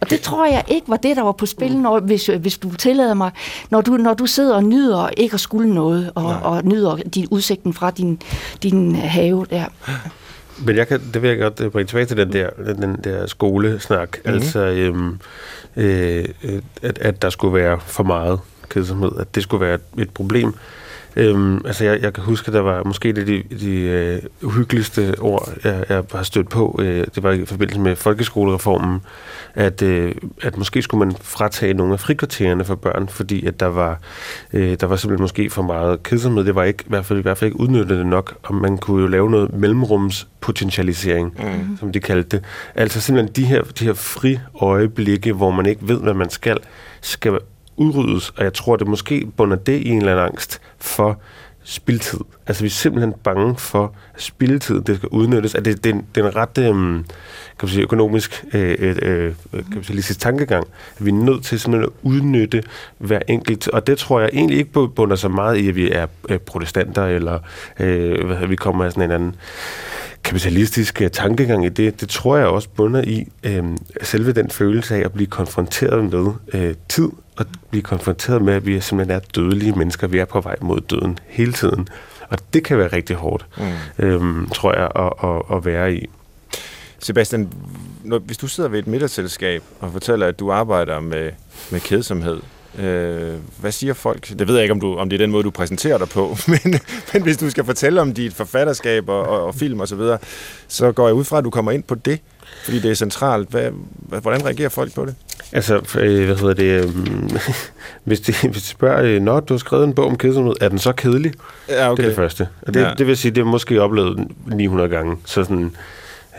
D: Og det tror jeg ikke var det, der var på spil, når, hvis, hvis du tillader mig. Når du, når du sidder og nyder ikke at skulle noget, og, og nyder din udsigten fra din, din have der.
A: Men jeg kan, det vil jeg godt øh, bringe tilbage til den der, den der skolesnak. Mm-hmm. Altså, øhm, øh, øh, at, at der skulle være for meget kedsomhed, at det skulle være et problem. Øhm, altså, jeg, jeg kan huske, at der var måske det de, de øh, uhyggeligste ord, jeg, jeg har stødt på. Øh, det var i forbindelse med folkeskolereformen, at, øh, at måske skulle man fratage nogle af frikvartererne for børn, fordi at der var, øh, der var simpelthen måske for meget kedsomhed. Det var ikke, i hvert fald, i hvert fald ikke udnyttet det nok, og man kunne jo lave noget mellemrumspotentialisering, mm. som de kaldte det. Altså simpelthen de her, de her fri øjeblikke, hvor man ikke ved, hvad man skal, skal udryddes, og jeg tror, det måske bunder det i en eller anden angst for spildtid. Altså vi er simpelthen bange for, at spildtid det skal udnyttes. At det, det, er, det er en ret øhm, kan man sige, økonomisk øh, øh, øh kan man sige, tankegang. At vi er nødt til simpelthen at udnytte hver enkelt. Og det tror jeg egentlig ikke bunder så meget i, at vi er øh, protestanter, eller øh, hvad, vi kommer af sådan en anden kapitalistisk øh, tankegang i det, det tror jeg også bunder i øh, selve den følelse af at blive konfronteret med øh, tid, og blive konfronteret med, at vi simpelthen er dødelige mennesker. Vi er på vej mod døden hele tiden. Og det kan være rigtig hårdt, mm. øh, tror jeg, at, at, at være i.
B: Sebastian, når, hvis du sidder ved et middagsselskab og fortæller, at du arbejder med, med kedsomhed, Øh, hvad siger folk? Det ved jeg ikke, om, du, om det er den måde, du præsenterer dig på, men, men hvis du skal fortælle om dit forfatterskab og, og, og film osv., så, videre, så går jeg ud fra, at du kommer ind på det, fordi det er centralt. Hvad, hvordan reagerer folk på det?
A: Altså, øh, hvad hedder det? Øh, hvis, de, hvis de spørger, øh, når du har skrevet en bog om kedsomhed, er den så kedelig? Ja, okay. Det er det første. Og det, ja. det vil sige, det er måske oplevet 900 gange. Så sådan,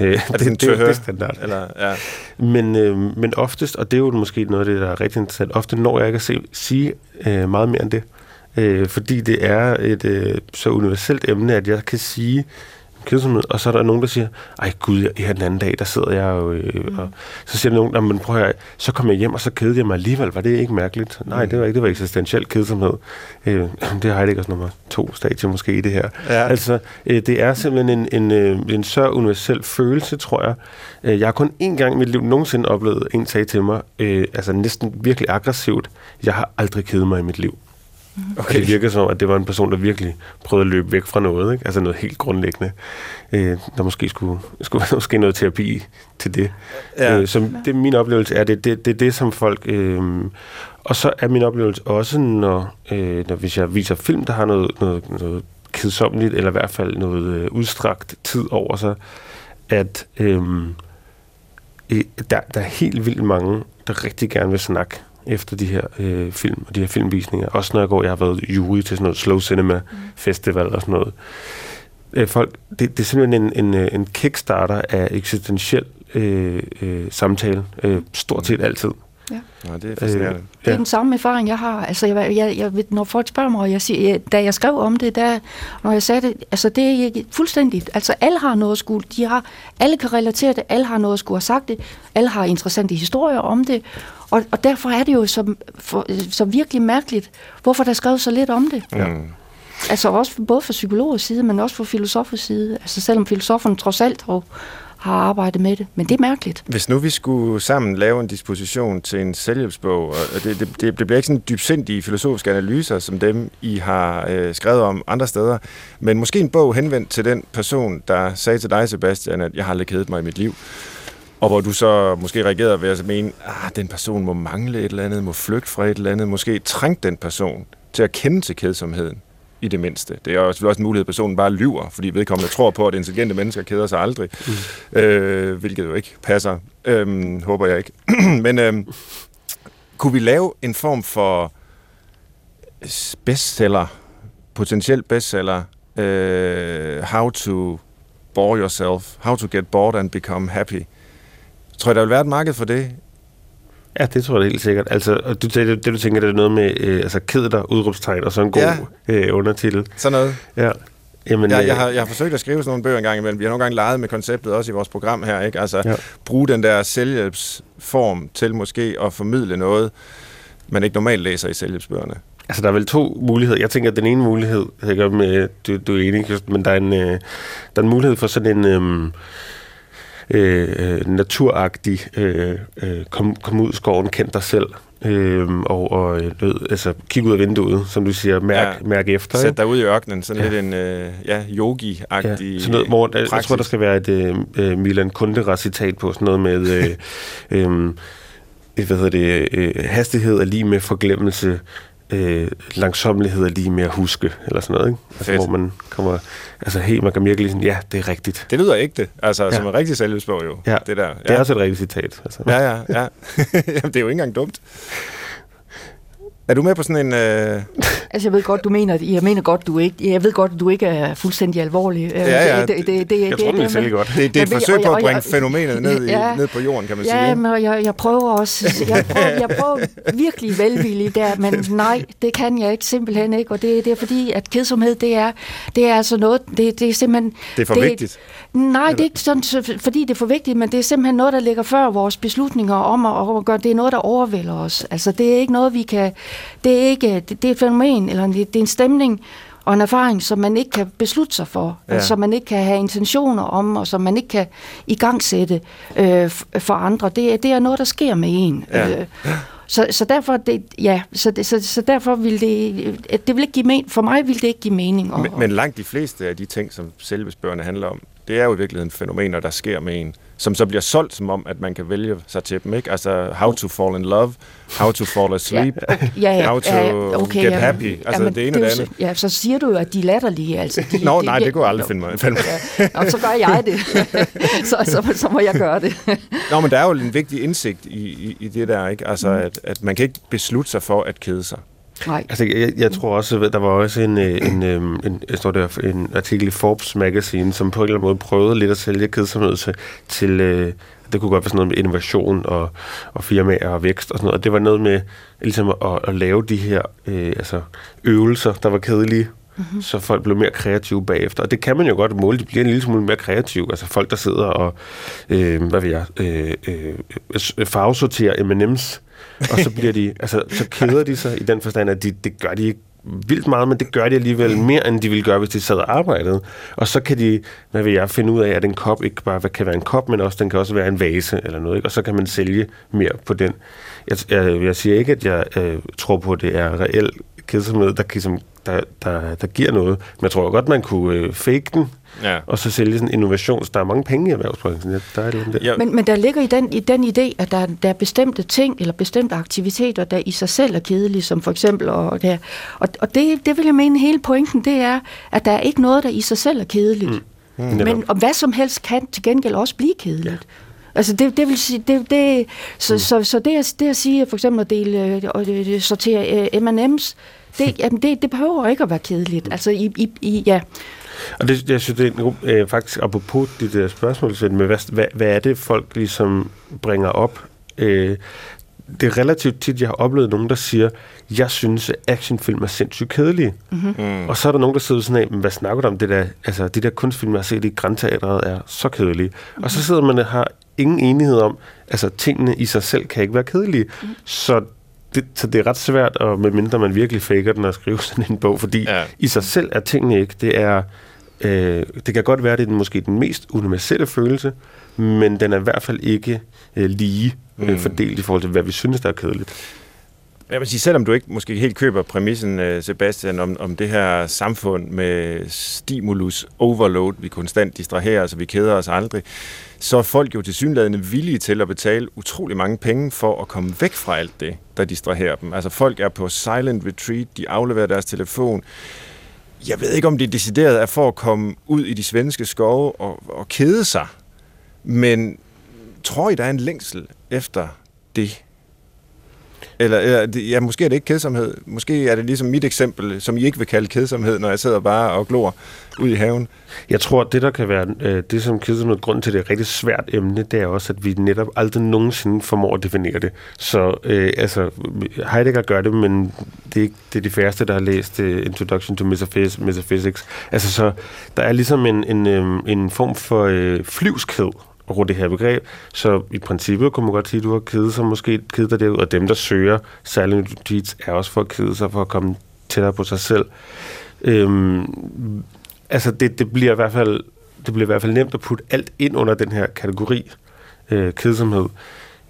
B: Øh, er det, det, det, det er standard.
A: Eller, ja. men, øh, men oftest, og det er jo måske noget af det, der er rigtig interessant, ofte når jeg ikke at se, sige øh, meget mere end det. Øh, fordi det er et øh, så universelt emne, at jeg kan sige, kedsomhed, og så er der nogen, der siger, ej gud, her den anden dag, der sidder jeg jo, øh, mm. og så siger der nogen, men prøv at høre, så kom jeg hjem, og så kedede jeg mig alligevel, var det ikke mærkeligt? Nej, det var ikke, det var eksistentiel kedsomhed. Øh, det har jeg ikke også nummer to stadier måske i det her. Ja. Altså, øh, det er simpelthen en, en, øh, en så universel følelse, tror jeg. Øh, jeg har kun én gang i mit liv nogensinde oplevet en sag til mig, øh, altså næsten virkelig aggressivt, jeg har aldrig kedet mig i mit liv. Okay. Og det virker som, at det var en person, der virkelig prøvede at løbe væk fra noget, ikke? altså noget helt grundlæggende. Øh, der måske skulle, skulle være måske noget terapi til det. Ja. Øh, som det min oplevelse er, det, det, det er det, som folk... Øh, og så er min oplevelse også, når, øh, når hvis jeg viser film, der har noget, noget, noget kedsommeligt, eller i hvert fald noget øh, udstrakt tid over sig, at øh, der, der er helt vildt mange, der rigtig gerne vil snakke efter de her øh, film og de her filmvisninger. Også når jeg går, jeg har været jury til sådan noget Slow Cinema mm. Festival og sådan noget. Øh, folk, det, det er simpelthen en, en, øh, en kickstarter af eksistentiel øh, øh, samtale. Øh, stort set altid.
B: Ja. ja, det er fascinerende. Øh,
D: det er den samme erfaring, jeg har. Altså, jeg, jeg, jeg, når folk spørger mig, og jeg siger, jeg, da jeg skrev om det, der, når jeg sagde det, altså det er fuldstændigt. Altså alle har noget at skulle, de har, alle kan relatere det, alle har noget at skulle have sagt det, alle har interessante historier om det, og, og derfor er det jo så, for, så virkelig mærkeligt, hvorfor der er skrevet så lidt om det. Ja. Altså også både fra psykologers side, men også fra filosofers side. Altså selvom filosoferne trods alt har, har arbejdet med det. Men det er mærkeligt.
B: Hvis nu vi skulle sammen lave en disposition til en selvhjælpsbog, og det, det, det, det bliver ikke sådan dybsindige filosofiske analyser, som dem I har øh, skrevet om andre steder, men måske en bog henvendt til den person, der sagde til dig, Sebastian, at jeg har aldrig kedet mig i mit liv. Og hvor du så måske reagerede ved at mene, at ah, den person må mangle et eller andet, må flygte fra et eller andet, måske trænge den person til at kende til kedsomheden i det mindste. Det er også en mulighed, at personen bare lyver, fordi vedkommende tror på, at intelligente mennesker keder sig aldrig, mm. øh, hvilket jo ikke passer, øh, håber jeg ikke. Men øh, kunne vi lave en form for bestseller, potentiel bestseller, øh, how to bore yourself, how to get bored and become happy, Tror jeg, der vil være et marked for det?
A: Ja, det tror jeg helt sikkert. Altså, du, det, det, du tænker, det er noget med øh, altså, ked dig, udråbstegn og så en god ja. øh, undertitel.
B: Sådan noget.
A: Ja.
B: Jamen, jeg, jeg, øh, har, jeg har forsøgt at skrive sådan nogle bøger engang imellem. Vi har nogle gange leget med konceptet også i vores program her. Ikke? Altså, ja. bruge den der selvhjælpsform til måske at formidle noget, man ikke normalt læser i selvhjælpsbøgerne.
A: Altså, der er vel to muligheder. Jeg tænker, at den ene mulighed, jeg om øh, du, du er enig, men der er en, øh, der er en mulighed for sådan en... Øh, Øh, øh, naturagtig, øh, øh, kom, kom ud i skoven, kend dig selv, øh, og, og lød, øh, altså, kig ud af vinduet, som du siger, mærk, ja, mærk efter.
B: Sæt dig ud i ørkenen, sådan ja. lidt en øh, ja, yogi-agtig ja, sådan noget,
A: hvor, praksis. Jeg tror, der skal være et øh, Milan Kundera-citat på, sådan noget med... øh, øh, hvad hedder det, øh, hastighed er lige med forglemmelse, øh, langsomlighed er lige med at huske, eller sådan noget, ikke? Altså, hvor man kommer, altså helt, man kan virkelig sådan, ja, det er rigtigt.
B: Det lyder ægte, altså ja. som en rigtig selvhjælpsbog jo,
A: ja.
B: det der. Ja.
A: Det er også et rigtigt citat. Altså.
B: Ja, ja, ja. Jamen, det er jo ikke engang dumt. Er du med på sådan en... Øh...
D: Altså, jeg ved godt, du mener, jeg mener godt, du ikke, jeg ved godt, du ikke er fuldstændig alvorlig.
B: Ja, ja.
A: Det, det, det, det, jeg tror, det, det, godt.
B: Det, det er et forsøg på at bringe fænomenet ned, ja, i, ned på jorden, kan man
D: ja,
B: sige.
D: Ja, men jeg, jeg prøver også, jeg prøver, jeg prøver virkelig velvilligt der, men nej, det kan jeg ikke, simpelthen ikke, og det, det er fordi, at kedsomhed, det er, det er altså noget, det, det er simpelthen...
B: Det er for det, vigtigt.
D: Nej, det er ikke sådan, fordi det er for vigtigt, men det er simpelthen noget, der ligger før vores beslutninger om at, at gøre, det er noget, der overvælder os. Altså, det er ikke noget, vi kan, det er ikke, det, det er et fænomen, eller det er en stemning, og en erfaring, som man ikke kan beslutte sig for, ja. som man ikke kan have intentioner om, og som man ikke kan igangsætte øh, for andre. Det, det er noget, der sker med en. Ja. Øh, så, så derfor, det, ja, så, det, så, så derfor vil det, det vil ikke give men, for mig vil det ikke give mening.
B: Og, men, men langt de fleste af de ting, som selve spørgerne handler om, det er jo i virkeligheden fænomener, der sker med en, som så bliver solgt som om, at man kan vælge sig til dem, ikke? Altså, how to fall in love, how to fall asleep, ja, ja, ja, how to ja, okay, get ja, happy, altså ja, det ene og det andet.
D: Ja, så siger du jo, at de er latterlige, altså. De,
B: Nå, de, nej, det kunne jeg aldrig finde mig. Finde
D: mig. ja, og så gør jeg det. så, så, så må jeg gøre det.
B: Nå, men der er jo en vigtig indsigt i, i, i det der, ikke? Altså, mm. at, at man kan ikke beslutte sig for at kede sig.
A: Nej. Altså, jeg, jeg tror også, der var også en, øh, en, en, en, står der, en artikel i Forbes Magazine, som på en eller anden måde prøvede lidt at sælge kedsomhed til, til øh, det kunne godt være sådan noget med innovation og, og firmaer og vækst og sådan noget. Og det var noget med ligesom at, at lave de her øh, altså, øvelser, der var kedelige, mm-hmm. så folk blev mere kreative bagefter. Og det kan man jo godt måle, de bliver en lille smule mere kreative. Altså folk, der sidder og, øh, hvad ved jeg, øh, øh, farvesorterer M&M's og så bliver de, altså, så keder de sig i den forstand, at de, det gør de ikke vildt meget, men det gør de alligevel mere, end de ville gøre, hvis de sad og arbejdede. Og så kan de, hvad vil jeg, finde ud af, at en kop ikke bare kan være en kop, men også den kan også være en vase eller noget, ikke? og så kan man sælge mere på den. Jeg, jeg, jeg siger ikke, at jeg øh, tror på, at det er reelt kedsomhed, der, kan, som, der, der, der giver noget, men jeg tror godt, man kunne øh, fake den, ja. og så sælge sådan en innovation. Så der er mange penge i erhvervsbranchen. Ja, der er det,
D: der. Ja. Men, men der ligger i den, i den idé, at der, der er bestemte ting eller bestemte aktiviteter, der i sig selv er kedelige, som for eksempel, og, der, og, og det, det vil jeg mene, hele pointen, det er, at der er ikke noget, der i sig selv er kedeligt. Mm. Mm. Men og hvad som helst kan til gengæld også blive kedeligt. Ja. Altså det, det vil sige, det, det, så, mm. så, så det, at, det at sige, for eksempel at dele og sortere uh, M&M's, det, jamen det, det behøver ikke at være kedeligt. Altså i, i, i ja.
A: Og det, jeg synes, det er øh, faktisk apropos det der spørgsmål, med hvad, hvad, hvad er det, folk ligesom bringer op? Øh, det er relativt tit, jeg har oplevet nogen, der siger, jeg synes, at actionfilm er sindssygt kedelige. Mm-hmm. Mm. Og så er der nogen, der sidder sådan af, men hvad snakker du om? Det der, altså, de der kunstfilm, jeg har set i Grandteatret, er så kedelige. Mm-hmm. Og så sidder man og har ingen enighed om, altså tingene i sig selv kan ikke være kedelige. Mm. Så det, så det er ret svært, og medmindre man virkelig faker den at skrive sådan en bog, fordi ja. i sig selv er tingene ikke. Det er øh, det kan godt være, det er den, måske den mest universelle følelse, men den er i hvert fald ikke øh, lige øh, mm. fordelt i forhold til, hvad vi synes, der er kedeligt.
B: Jeg vil sige, selvom du ikke måske helt køber præmissen, øh, Sebastian, om, om det her samfund med stimulus overload, vi konstant distraherer os, og vi keder os aldrig, så er folk jo tilsyneladende villige til at betale utrolig mange penge for at komme væk fra alt det, der distraherer dem. Altså folk er på silent retreat, de afleverer deres telefon. Jeg ved ikke, om det decideret er for at komme ud i de svenske skove og, og kede sig, men tror I, der er en længsel efter det? Eller, eller ja, måske er det ikke kedsomhed. Måske er det ligesom mit eksempel, som I ikke vil kalde kedsomhed, når jeg sidder bare og glor ud i haven.
A: Jeg tror, det der kan være øh, det, som kedsomhed, grund til det er et rigtig svært emne, det er også, at vi netop aldrig nogensinde formår at definere det. Så øh, altså, Heidegger gør det, men det er, ikke, det er de færreste, der har læst uh, Introduction to Metaphysics. Altså, så der er ligesom en, en, øh, en form for øh, flyvskhed over det her begreb. Så i princippet kunne man godt sige, at du har kedet sig måske kedet dig derud, og dem, der søger særlig nudits, er også for at kede sig for at komme tættere på sig selv. Øhm, altså, det, det bliver i hvert fald det bliver i hvert fald nemt at putte alt ind under den her kategori øh, kedsomhed.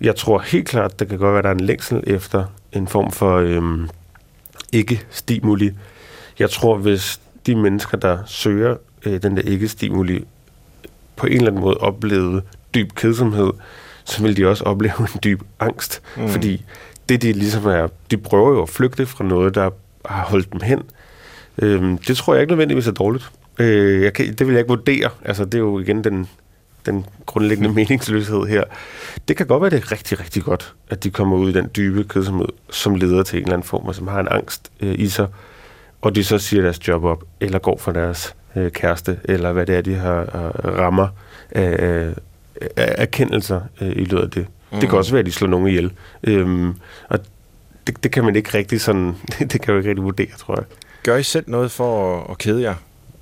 A: Jeg tror helt klart, det kan godt være, at der er en længsel efter en form for øhm, ikke-stimuli. Jeg tror, hvis de mennesker, der søger øh, den der ikke-stimuli, på en eller anden måde oplevede dyb kedsomhed, så vil de også opleve en dyb angst. Mm. Fordi det, de ligesom er, de prøver jo at flygte fra noget, der har holdt dem hen. Øhm, det tror jeg ikke nødvendigvis er dårligt. Øh, jeg kan, det vil jeg ikke vurdere. Altså, det er jo igen den den grundlæggende meningsløshed her. Det kan godt være, det er rigtig, rigtig godt, at de kommer ud i den dybe kedsomhed, som leder til en eller anden form, og som har en angst øh, i sig, og de så siger deres job op, eller går for deres øh, kæreste, eller hvad det er, de har øh, rammer af, af, af erkendelser øh, i løbet af det. Mm. Det kan også være, at de slår nogen ihjel. Øhm, og det, det kan man ikke rigtig sådan, det kan man ikke rigtig vurdere, tror jeg.
B: Gør I selv noget for at, at kede jer?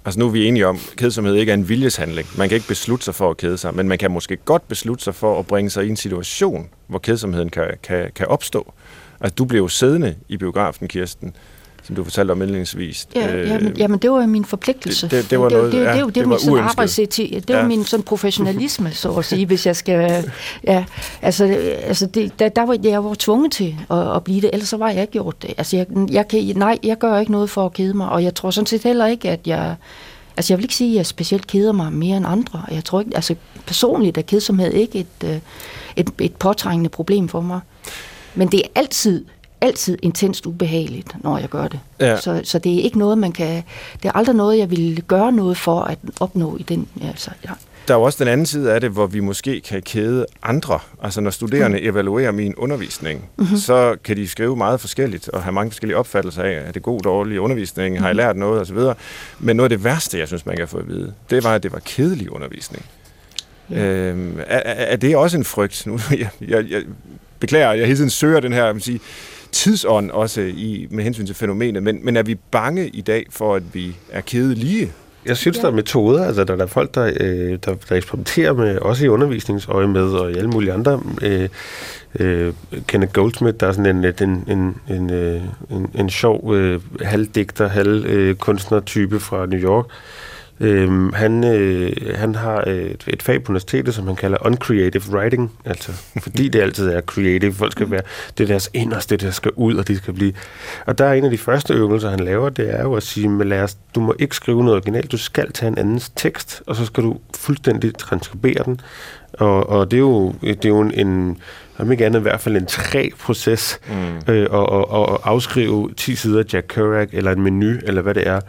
B: Altså nu er vi enige om, at kedsomhed ikke er en viljeshandling. Man kan ikke beslutte sig for at kede sig, men man kan måske godt beslutte sig for at bringe sig i en situation, hvor kedsomheden kan, kan, kan opstå. Altså du blev jo siddende i biografen, Kirsten, som du fortalte om indledningsvis.
D: Ja, øh, jamen, jamen, det var min forpligtelse.
B: Det, det, det var noget,
D: det, det,
B: ja,
D: det, det, det,
B: det
D: var
B: var
D: min arbejdsetik. Det var
B: Ja.
D: min sådan professionalisme, så at sige, hvis jeg skal... Ja, altså, altså det, der, der var jeg var tvunget til at, at blive det, ellers så var jeg ikke gjort det. Altså, jeg, jeg kan, nej, jeg gør ikke noget for at kede mig, og jeg tror sådan set heller ikke, at jeg... Altså, jeg vil ikke sige, at jeg specielt keder mig mere end andre. Jeg tror ikke, altså personligt er kedsomhed ikke et, øh, et, et påtrængende problem for mig. Men det er altid, altid intenst ubehageligt, når jeg gør det.
B: Ja.
D: Så, så det er ikke noget, man kan... Det er aldrig noget, jeg vil gøre noget for at opnå i den... Altså, ja.
B: Der er jo også den anden side af det, hvor vi måske kan kæde andre. Altså når studerende mm. evaluerer min undervisning, mm-hmm. så kan de skrive meget forskelligt og have mange forskellige opfattelser af, er det god, dårlig undervisning, mm-hmm. har jeg lært noget osv. Men noget af det værste, jeg synes, man kan få at vide, det var, at det var kedelig undervisning. Ja. Øhm, er, er det også en frygt? Nu, jeg, jeg, jeg beklager, jeg hele tiden søger den her vil sige, tidsånd også i, med hensyn til fænomenet, men, men er vi bange i dag for, at vi er kedelige?
A: Jeg synes,
D: Ja.
A: der er metoder, altså der, der er folk, der, øh, der, der eksperimenterer med, også i undervisningsøje med, og i alle mulige andre. Øh, øh, Kenneth Goldsmith, der er sådan en, en, en, en, øh, en, en sjov øh, halvdigter, halvkunstner-type fra New York. Øh, han, øh, han har et, et fag på universitetet, som han kalder uncreative writing, altså fordi det altid er creative. Folk skal være, det er deres inderste, der skal ud, og de skal blive... Og der er en af de første øvelser, han laver, det er jo at sige, men lad os, du må ikke skrive noget originalt, du skal tage en andens tekst, og så skal du fuldstændig transkribere den. Og, og det er jo, det er jo en, en om ikke andet i hvert fald en træ proces, mm. øh, og, og, og afskrive 10 sider Jack Kerouac, eller en menu, eller hvad det er.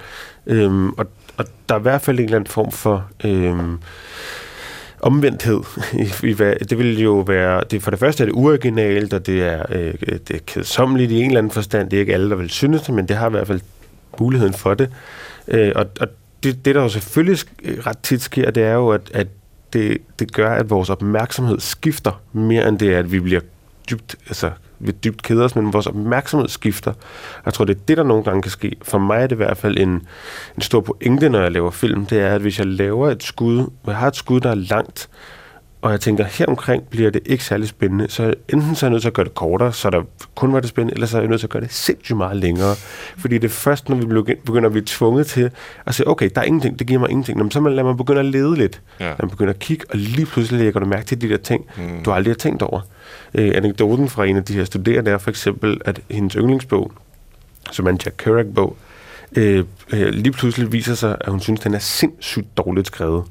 A: Øhm, og, og der er i hvert fald en eller anden form for... øh, omvendthed. I, i, hvad, det vil jo være, det, for det første er det uoriginalt, og det er, øh, det er kedsommeligt i en eller anden forstand. Det er ikke alle, der vil synes det, men det har i hvert fald muligheden for det. Øh, og og det, det, der jo selvfølgelig øh, ret tit sker, det er jo, at, at det, det gør, at vores opmærksomhed skifter mere end det er, at vi bliver dybt, altså, vi dybt keder os, men vores opmærksomhed skifter. Jeg tror, det er det, der nogle gange kan ske. For mig er det i hvert fald en, en stor pointe, når jeg laver film, det er, at hvis jeg laver et skud, hvor jeg har et skud, der er langt, og jeg tænker, her omkring bliver det ikke særlig spændende, så enten så er jeg nødt til at gøre det kortere, så der kun var det spændende, eller så er jeg nødt til at gøre det sindssygt meget længere. Fordi det er først, når vi begynder- at blive tvunget til at sige, okay, der er ingenting, det giver mig ingenting. Nå, men så lader man begynde at lede lidt.
B: Ja.
A: Ja. Man begynder at kigge, og lige pludselig lægger du mærke til de der ting, mm. du aldrig har tænkt over. Øh, anekdoten fra en af de her studerende er for eksempel, at hendes yndlingsbog, som er en Jack Kerouac-bog, øh, øh, lige pludselig viser sig, at hun synes, den er sindssygt dårligt skrevet.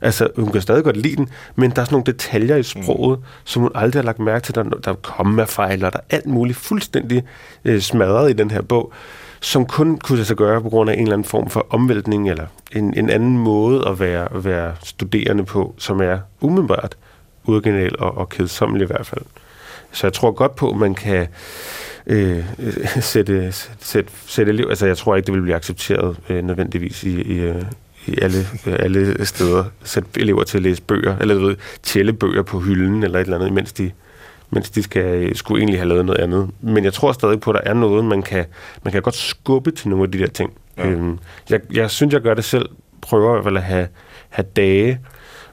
A: Altså, hun kan stadig godt lide den, men der er sådan nogle detaljer i sproget, mm. som hun aldrig har lagt mærke til. Der, der er kommafejl, og der er alt muligt fuldstændig øh, smadret i den her bog, som kun kunne lade sig gøre på grund af en eller anden form for omvæltning, eller en, en anden måde at være, være studerende på, som er umiddelbart original og, og kedsommelig i hvert fald. Så jeg tror godt på, at man kan øh, sætte, sætte, sætte elev... Altså, jeg tror ikke, det vil blive accepteret øh, nødvendigvis i, i, øh, i alle, øh, alle steder. Sætte elever til at læse bøger, eller du ved, tælle bøger på hylden, eller et eller andet, mens de, mens de skal, øh, skulle egentlig have lavet noget andet. Men jeg tror stadig på, at der er noget, man kan, man kan godt skubbe til nogle af de der ting.
B: Ja.
A: Ja. Øhm, jeg, jeg synes, jeg gør det selv. Prøver i hvert fald at have, have dage,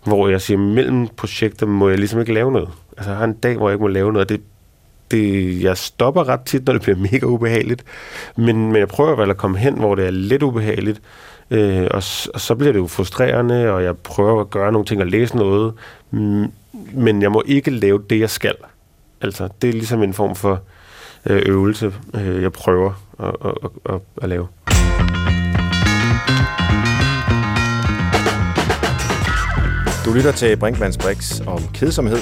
A: hvor jeg siger, mellem projekter må jeg ligesom ikke lave noget. Altså, jeg har en dag, hvor jeg ikke må lave noget, det, det, jeg stopper ret tit, når det bliver mega ubehageligt. Men, men jeg prøver vel at komme hen, hvor det er lidt ubehageligt. Øh, og, og så bliver det jo frustrerende, og jeg prøver at gøre nogle ting og læse noget. Men jeg må ikke lave det, jeg skal. Altså, det er ligesom en form for øh, øvelse, øh, jeg prøver at, at, at, at, at lave.
B: Du lytter til Brinkmanns Brix om kedsomhed,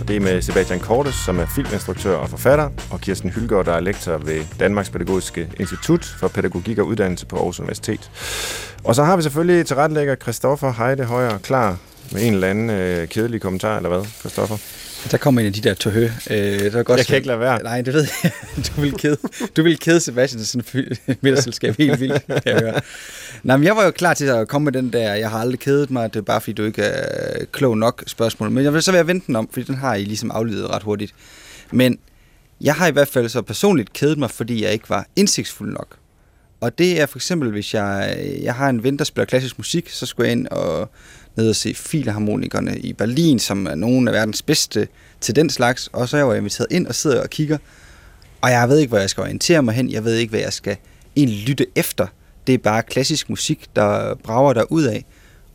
B: og det er med Sebastian Kortes, som er filminstruktør og forfatter, og Kirsten Hylgaard, der er lektor ved Danmarks Pædagogiske Institut for Pædagogik og Uddannelse på Aarhus Universitet. Og så har vi selvfølgelig tilrettelægger Christoffer Heide Højer klar med en eller anden øh, kedelig kommentar, eller hvad, Christoffer?
C: Der kommer en af de der tøhø. Øh, der er godt
B: jeg kan ikke lade være.
C: Nej, det ved jeg. Du vil kede, du vil kede Sebastian sådan middagsselskab helt vildt, kan jeg høre. Nej, men jeg var jo klar til at komme med den der, jeg har aldrig kedet mig, det er bare fordi du ikke er klog nok spørgsmål. Men jeg vil så være vente den om, fordi den har I ligesom afledet ret hurtigt. Men jeg har i hvert fald så personligt kedet mig, fordi jeg ikke var indsigtsfuld nok. Og det er for eksempel, hvis jeg, jeg har en ven, der spiller klassisk musik, så skulle jeg ind og nede og se filharmonikerne i Berlin, som er nogle af verdens bedste til den slags. Og så er jeg inviteret ind og sidder og kigger. Og jeg ved ikke, hvor jeg skal orientere mig hen. Jeg ved ikke, hvad jeg skal egentlig lytte efter. Det er bare klassisk musik, der brager der ud af.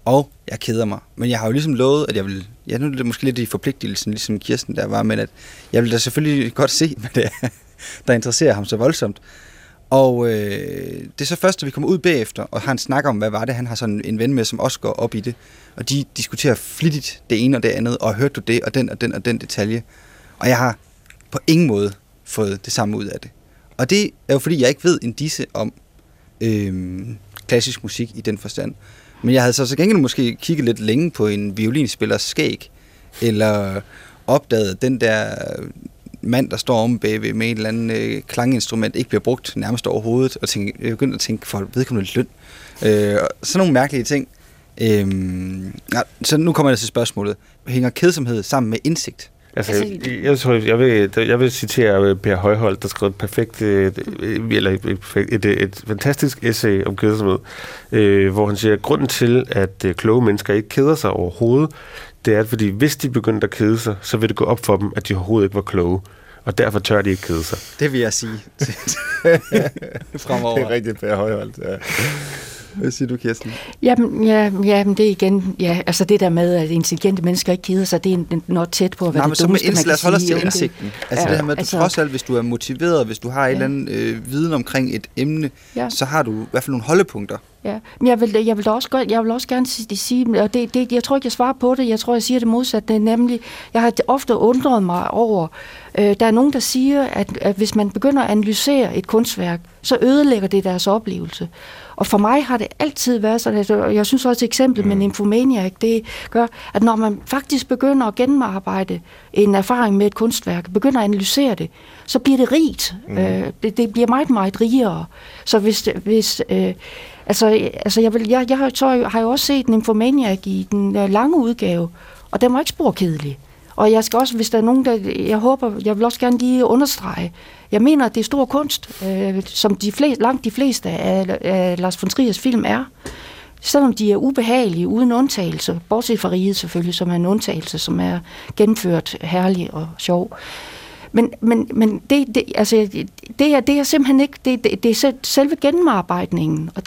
C: Og jeg keder mig. Men jeg har jo ligesom lovet, at jeg vil... Ja, nu er det måske lidt i forpligtelsen, ligesom Kirsten der var, men at jeg vil da selvfølgelig godt se, hvad det er, der interesserer ham så voldsomt. Og øh, det er så først, at vi kommer ud bagefter og har en snak om, hvad var det, han har sådan en ven med, som også går op i det. Og de diskuterer flittigt det ene og det andet, og hørte du det, og den og den og den detalje. Og jeg har på ingen måde fået det samme ud af det. Og det er jo fordi, jeg ikke ved en disse om øh, klassisk musik i den forstand. Men jeg havde så til gengæld måske kigget lidt længe på en violinspillers skæg, eller opdaget den der mand, der står om bagved med et eller andet øh, klanginstrument, ikke bliver brugt nærmest overhovedet, og tænke, jeg begyndte at tænke for vedkommende løn. Øh, sådan nogle mærkelige ting. Øh, ja, så nu kommer jeg til spørgsmålet. Hænger kedsomhed sammen med indsigt?
A: Altså, jeg, jeg, tror, jeg, vil, jeg vil citere øh, Per Højhold, der skrev et perfekt, et, eller et, et, et, et fantastisk essay om kedsomhed, øh, hvor han siger, at grunden til, at øh, kloge mennesker ikke keder sig overhovedet, det er, fordi hvis de begyndte at kede sig, så vil det gå op for dem, at de overhovedet ikke var kloge. Og derfor tør de ikke kede sig.
C: Det vil jeg sige.
B: Fremover. Det er rigtigt, Per Højholdt. Ja.
C: Hvad siger du, Kirsten?
D: Jamen, ja, jamen, det er igen, ja, altså det der med, at intelligente mennesker ikke keder sig, det er noget tæt på, hvad
C: Nej,
D: det dummeste, man
C: kan
D: Lad os
C: holde os til indsigten. Altså ja, det her med, at
D: altså,
C: trods alt, hvis du er motiveret, hvis du har ja. en eller anden øh, viden omkring et emne, ja. så har du i hvert fald nogle holdepunkter.
D: Ja, men jeg vil, jeg vil, også, godt, jeg vil også gerne sige, og det, det, jeg tror ikke, jeg svarer på det, jeg tror, jeg siger det modsatte, er nemlig, jeg har ofte undret mig over, øh, der er nogen, der siger, at, at hvis man begynder at analysere et kunstværk, så ødelægger det deres oplevelse. Og for mig har det altid været sådan, at jeg synes også et eksempel mm. med Nymphomaniac, det gør, at når man faktisk begynder at gennemarbejde en erfaring med et kunstværk, begynder at analysere det, så bliver det rigt. Mm. Øh, det, det bliver meget, meget rigere. Så hvis, hvis øh, altså, altså jeg, vil, jeg, jeg har, så har jo også set Nymphomaniac i den øh, lange udgave, og den var ikke spor kedelig. Og jeg skal også, hvis der er nogen, der, jeg håber, jeg vil også gerne lige understrege, jeg mener, at det er stor kunst, øh, som de flest, langt de fleste af, af Lars von Triers film er. Selvom de er ubehagelige, uden undtagelse, bortset fra riget selvfølgelig, som er en undtagelse, som er gennemført herlig og sjov. Men, men, men det, det, altså, det, er, det er simpelthen ikke, det, det, det er selve gennemarbejdningen og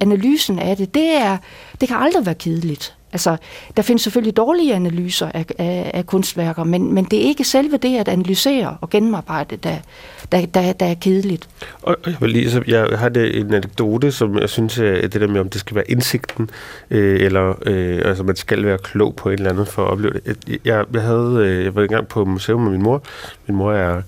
D: analysen af det, det, er, det kan aldrig være kedeligt. Altså, der findes selvfølgelig dårlige analyser af, af, af kunstværker, men, men det er ikke selve det at analysere og gennemarbejde, der, der, der, der er kedeligt.
A: Og jeg, vil lige, så jeg har det en anekdote, som jeg synes, at det der med, om det skal være indsigten, øh, eller øh, altså, man skal være klog på et eller andet for at opleve det. Jeg, jeg, havde, øh, jeg var engang på museum med min mor. Min mor er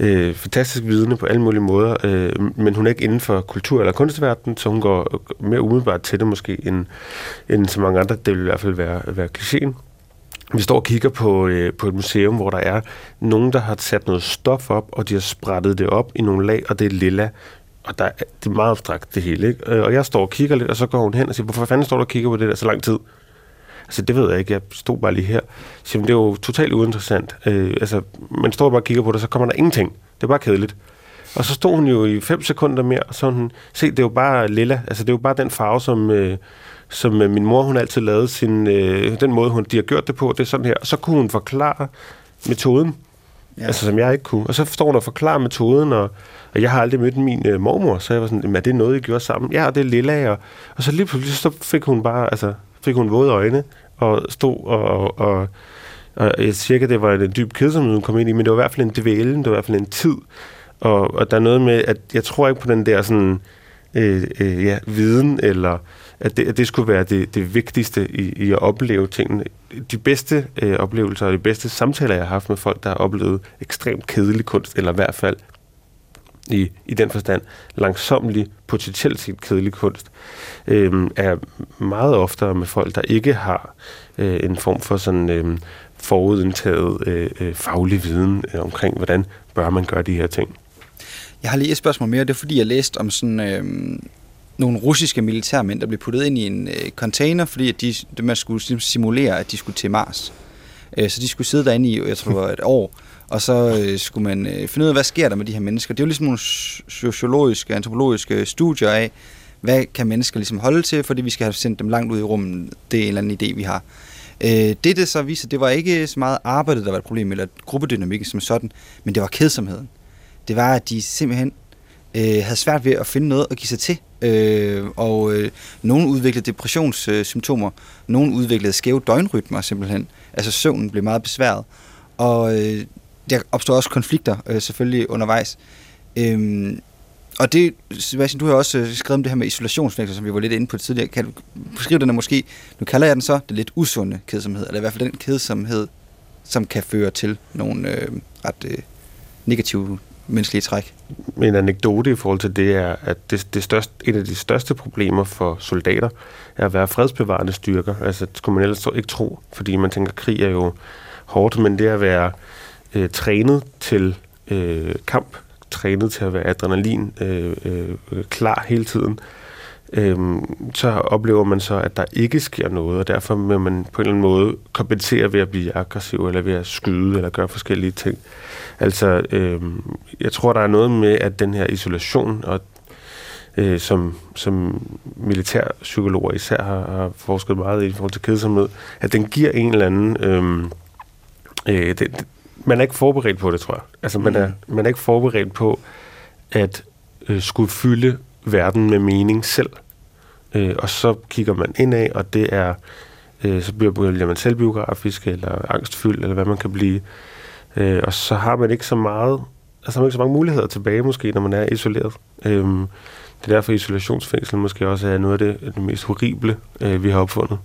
A: øh, fantastisk vidne på alle mulige måder, øh, men hun er ikke inden for kultur- eller kunstverdenen, så hun går mere umiddelbart til det måske, end, end så mange andre. Det vil i hvert fald være, være klichéen. Vi står og kigger på, øh, på et museum, hvor der er nogen, der har sat noget stof op, og de har sprættet det op i nogle lag, og det er lilla. Og der, er, det er meget abstrakt, det hele. Ikke? Øh, og jeg står og kigger lidt, og så går hun hen og siger, hvorfor fanden står du og kigger på det der så lang tid? Altså, det ved jeg ikke. Jeg stod bare lige her. Så det er jo totalt uinteressant. Øh, altså, man står bare og kigger på det, så kommer der ingenting. Det er bare kedeligt. Og så stod hun jo i 5 sekunder mere, og så hun, se, det er jo bare lilla. Altså, det er jo bare den farve, som, øh, som øh, min mor, hun altid lavede sin, øh, den måde, hun, de har gjort det på, det er sådan her. Og så kunne hun forklare metoden, ja. altså som jeg ikke kunne. Og så står hun og forklarer metoden, og, og jeg har aldrig mødt min øh, mormor, så jeg var sådan, er det noget, I gjorde sammen? Ja, det er lilla, og, og så lige pludselig, så fik hun bare, altså, fik hun våde øjne, og stod og, og, og jeg siger at det var en dyb kedsomhed, hun kom ind i, men det var i hvert fald en dvælen, det var i hvert fald en tid. Og, og der er noget med, at jeg tror ikke på den der sådan, øh, øh, ja, viden, eller at det, at det skulle være det, det vigtigste i, i at opleve tingene. De bedste øh, oplevelser og de bedste samtaler, jeg har haft med folk, der har oplevet ekstremt kedelig kunst, eller i hvert fald i, i den forstand, langsomlig, potentielt set kedelig kunst, øh, er meget oftere med folk, der ikke har øh, en form for sådan øh, forudindtaget øh, øh, faglig viden øh, omkring, hvordan bør man gøre de her ting.
C: Jeg har lige et spørgsmål mere. Det er fordi, jeg læste om sådan øh, nogle russiske militærmænd, der blev puttet ind i en øh, container, fordi at de, man skulle simulere, at de skulle til Mars. Øh, så de skulle sidde derinde i, jeg tror det var et år, og så øh, skulle man øh, finde ud af, hvad sker der med de her mennesker. Det er jo ligesom nogle sociologiske, antropologiske studier af, hvad kan mennesker ligesom holde til, fordi vi skal have sendt dem langt ud i rummet. Det er en eller anden idé, vi har. Øh, det, det så viser, det var ikke så meget arbejdet, der var et problem, eller gruppedynamik som sådan, men det var kedsomheden. Det var, at de simpelthen øh, havde svært ved at finde noget at give sig til. Øh, og øh, nogen udviklede depressionssymptomer, nogen udviklede skæve døgnrytmer simpelthen. Altså søvnen blev meget besværet. Og øh, der opstår også konflikter øh, selvfølgelig undervejs. Øhm, og det, Sebastian, du har også øh, skrevet om det her med isolationsfængsel, som vi var lidt inde på tidligere. Kan du beskrive den måske, nu kalder jeg den så, det lidt usunde kedsomhed, eller i hvert fald den kedsomhed, som kan føre til nogle øh, ret øh, negative menneskelige træk.
A: En anekdote i forhold til det er, at det, det største, et af de største problemer for soldater er at være fredsbevarende styrker. Altså, det skulle man ellers ikke tro, fordi man tænker, at krig er jo hårdt, men det at være øh, trænet til øh, kamp, trænet til at være adrenalin øh, øh, klar hele tiden, øh, så oplever man så, at der ikke sker noget, og derfor vil man på en eller anden måde kompensere ved at blive aggressiv, eller ved at skyde, eller gøre forskellige ting. Altså, øh, jeg tror, der er noget med, at den her isolation, og øh, som, som militærpsykologer især har, har forsket meget i, i forhold til kedsomhed, at den giver en eller anden... Øh, øh, det, man er ikke forberedt på det, tror jeg. Altså, man, er, mm. man er ikke forberedt på at øh, skulle fylde verden med mening selv. Øh, og så kigger man indad, og det er, øh, så bliver man selvbiografisk, eller angstfyldt, eller hvad man kan blive. Øh, og så har man ikke så meget, altså man ikke så mange muligheder tilbage måske, når man er isoleret. Øh, det er derfor isolationsfængsel måske også er noget af det, det mest horrible, øh, vi har opfundet.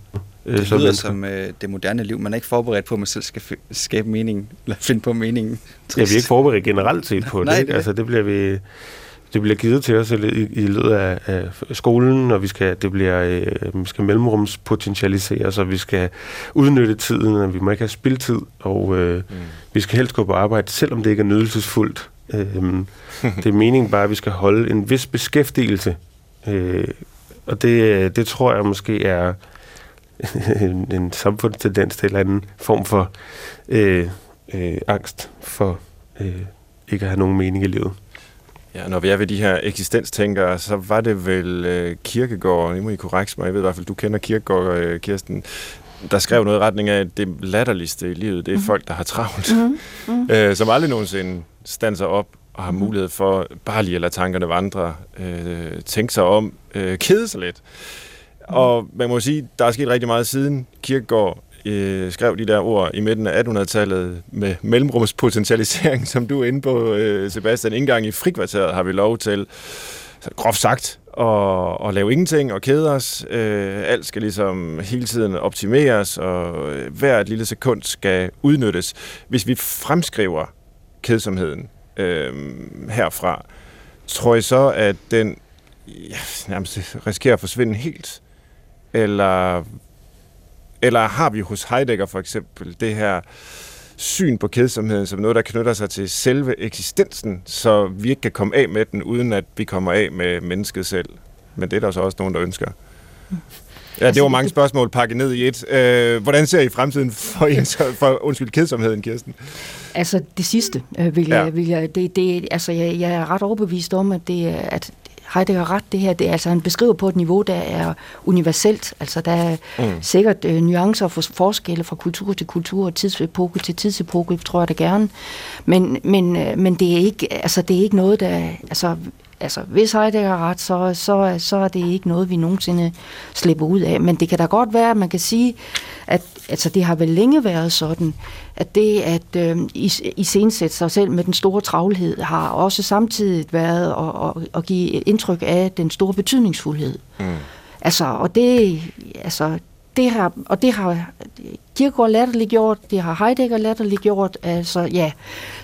C: Øh, det lyder som øh, det moderne liv. Man er ikke forberedt på, at man selv skal skabe mening, eller finde på meningen.
A: Ja, vi er ikke forberedt generelt set på Nej, det. det. Altså, det bliver vi det bliver givet til os i, i løbet af, af skolen, og vi skal, det bliver, øh, vi skal mellemrumspotentialisere, så vi skal udnytte tiden, og vi må ikke have spildtid, og øh, mm. vi skal helst gå på arbejde, selvom det ikke er nydelsesfuldt. Øh, det er meningen bare, at vi skal holde en vis beskæftigelse, øh, og det, det tror jeg måske er en, en samfundstendens til en eller anden form for øh, øh, angst for øh, ikke at have nogen mening i livet.
B: Ja, når vi er ved de her eksistenstænkere, så var det vel øh, Kirkegaard, nu må I korrekte mig, jeg ved i hvert fald, du kender Kirkegaard, øh, Kirsten, der skrev noget i retning af, at det latterligste i livet, det er mm. folk, der har travlt, mm. Mm. øh, som aldrig nogensinde standser op og har mm. mulighed for bare lige at lade tankerne vandre, øh, tænke sig om, øh, kede sig lidt. Og man må sige, der er sket rigtig meget siden Kirkegaard øh, skrev de der ord i midten af 1800-tallet med mellemrumspotentialisering, som du er inde på, øh, Sebastian. Indgang i frikvarteret har vi lov til, groft sagt, at, at lave ingenting og kede os. Øh, alt skal ligesom hele tiden optimeres, og øh, hvert et lille sekund skal udnyttes. Hvis vi fremskriver kedsomheden øh, herfra, tror jeg så, at den ja, nærmest risikerer at forsvinde helt? Eller eller har vi hos Heidegger for eksempel det her syn på kedsomheden som noget, der knytter sig til selve eksistensen, så vi ikke kan komme af med den, uden at vi kommer af med mennesket selv. Men det er der så også nogen, der ønsker. Ja, det var mange spørgsmål pakket ned i et. Øh, hvordan ser I fremtiden for, for undskyld, kedsomheden, Kirsten?
D: Altså det sidste øh, vil jeg, ja. vil jeg det, det, altså jeg, jeg er ret overbevist om, at det, at Heidegger ret, det her, det er altså, han beskriver på et niveau, der er universelt. Altså, der er mm. sikkert øh, nuancer og forskelle fra kultur til kultur, og tidsepoke til tidsepoke, tror jeg da gerne. Men, men, øh, men det, er ikke, altså, det er ikke noget, der... Altså, altså, hvis Heidegger har ret, så, så, så er det ikke noget, vi nogensinde slipper ud af. Men det kan da godt være, at man kan sige, at altså, det har vel længe været sådan, at det at øh, iscenesætte sig selv med den store travlhed, har også samtidig været at, at, at give et indtryk af den store betydningsfuldhed. Mm. Altså, og det, altså, det har, og det har Kierkegaard latterliggjort, det har Heidegger latterliggjort, altså ja.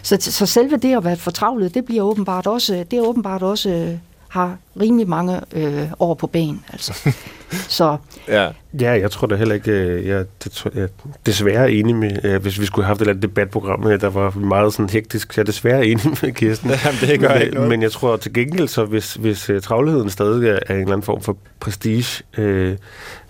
D: Så, så selve det at være fortravlet, det bliver åbenbart også, det er åbenbart også øh, har rimelig mange øh, år på ben. Altså. Så,
A: ja. ja, jeg tror da heller ikke, øh, jeg, det, jeg desværre enig med, øh, hvis vi skulle have haft et eller andet debatprogram, øh, der var meget sådan hektisk, så jeg er desværre enig med Kirsten.
B: Jamen, det gør
A: men,
B: ikke noget.
A: men jeg tror til gengæld, så hvis, hvis travligheden stadig er, en eller anden form for prestige, øh,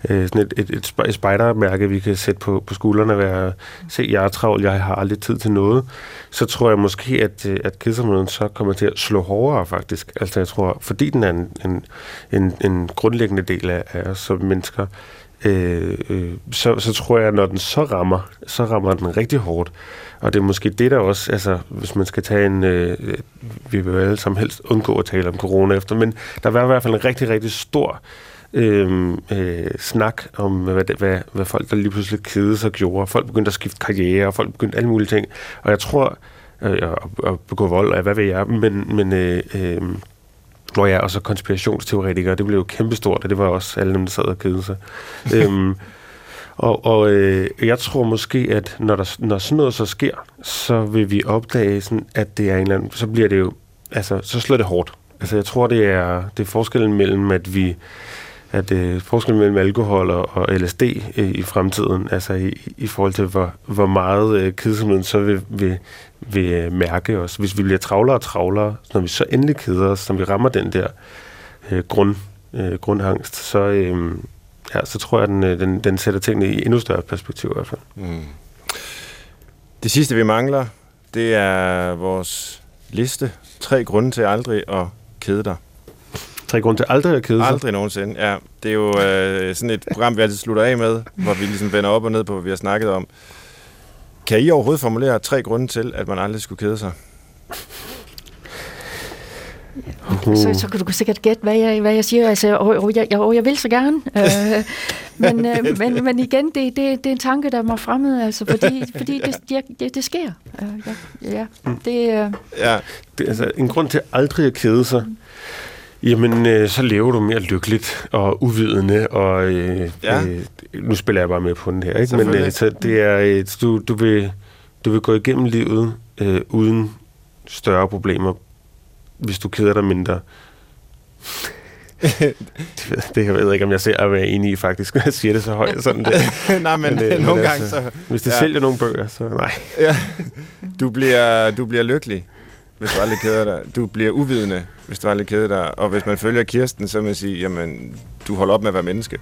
A: øh, sådan et, et, et, et spejdermærke, vi kan sætte på, på skuldrene, være, se, jeg er travl, jeg har aldrig tid til noget, så tror jeg måske, at, at kedsomheden så kommer til at slå hårdere faktisk. Altså jeg tror, fordi den er en, en, en, en grundlæggende del af, af os som mennesker, øh, øh, så, så tror jeg, at når den så rammer, så rammer den rigtig hårdt. Og det er måske det, der også, altså hvis man skal tage en, øh, øh, vi vil jo alle sammen helst undgå at tale om corona efter, men der var i hvert fald en rigtig, rigtig stor øh, øh, snak om, hvad, hvad, hvad folk, der lige pludselig kede sig, gjorde. Folk begyndte at skifte karriere, og folk begyndte alle mulige ting. Og jeg tror, øh, at, at begå vold, og hvad ved jeg, men, men øh, øh, Nå ja, og så konspirationsteoretikere, det blev jo kæmpestort, og det var også alle dem, der sad og kedede sig. øhm, og og øh, jeg tror måske, at når, der, når sådan noget så sker, så vil vi opdage, sådan, at det er en eller anden, så bliver det jo, altså, så slår det hårdt. Altså, jeg tror, det er, det er forskellen mellem, at vi, at øh, forskellen mellem alkohol og, og LSD øh, i fremtiden, altså i, i forhold til, hvor, hvor meget øh, kedsomheden så vil, vil, vil øh, mærke os. Hvis vi bliver travlere og travlere, når vi så endelig keder os, når vi rammer den der øh, grund, øh, grundhangst, så, øh, ja, så tror jeg, den, øh, den, den sætter tingene i endnu større perspektiv i hvert fald. Mm.
B: Det sidste, vi mangler, det er vores liste. Tre grunde til aldrig at kede dig.
A: Tre grunde til aldrig at kede sig?
B: Aldrig nogensinde, ja. Det er jo øh, sådan et program, vi altid slutter af med, hvor vi ligesom vender op og ned på, hvad vi har snakket om. Kan I overhovedet formulere tre grunde til, at man aldrig skulle kede sig?
D: Uh. Så, så kan du sikkert gætte, hvad jeg, hvad jeg siger. Altså, og, og, jeg, og jeg vil så gerne. øh, men, øh, men, men igen, det, det, det er en tanke, der er mig fremmed, altså, fordi, fordi det, det, det sker. Øh, ja, ja, det, øh.
A: ja, det, altså, en grund til aldrig at kede sig, mm Jamen, øh, så lever du mere lykkeligt og uvidende, og øh, ja. øh, nu spiller jeg bare med på den her, ikke? Men øh, så det er, øh, du, du, vil, du vil gå igennem livet øh, uden større problemer, hvis du keder dig mindre. det, det jeg ved ikke, om jeg ser at være enig i faktisk, når jeg siger det så højt. Sådan det.
B: nej, men, men øh, nogle gange altså, så...
A: Hvis det ja. sælger nogle bøger, så nej.
B: ja. Du bliver, du bliver lykkelig hvis du aldrig keder dig. Du bliver uvidende, hvis du aldrig keder dig. Og hvis man følger Kirsten, så vil man sige, jamen, du holder op med at være menneske.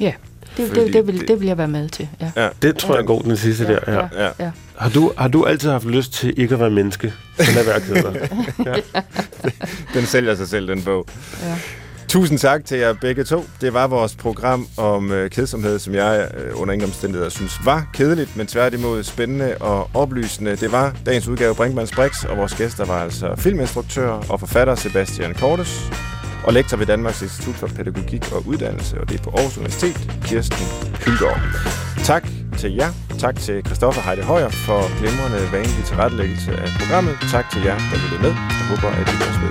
D: Ja, det, det, det, vil, det vil jeg være med til. Ja.
A: ja. Det tror jeg er god, den sidste ja, der. Ja. Ja. Ja. Har, du, har du altid haft lyst til ikke at være menneske? Så lad være kede dig. ja.
B: den sælger sig selv, den bog. Ja. Tusind tak til jer begge to. Det var vores program om øh, kedsomhed, som jeg øh, under ingen omstændigheder synes var kedeligt, men tværtimod spændende og oplysende. Det var dagens udgave Brinkmanns Brix, og vores gæster var altså filminstruktør og forfatter Sebastian Kortes, og lektor ved Danmarks Institut for Pædagogik og Uddannelse, og det er på Aarhus Universitet, Kirsten Hylgaard. Tak til jer. Tak til Christoffer Heide Højer for glimrende vanlig tilrettelæggelse af programmet. Tak til jer, der lyttede med. Jeg håber, at I også vil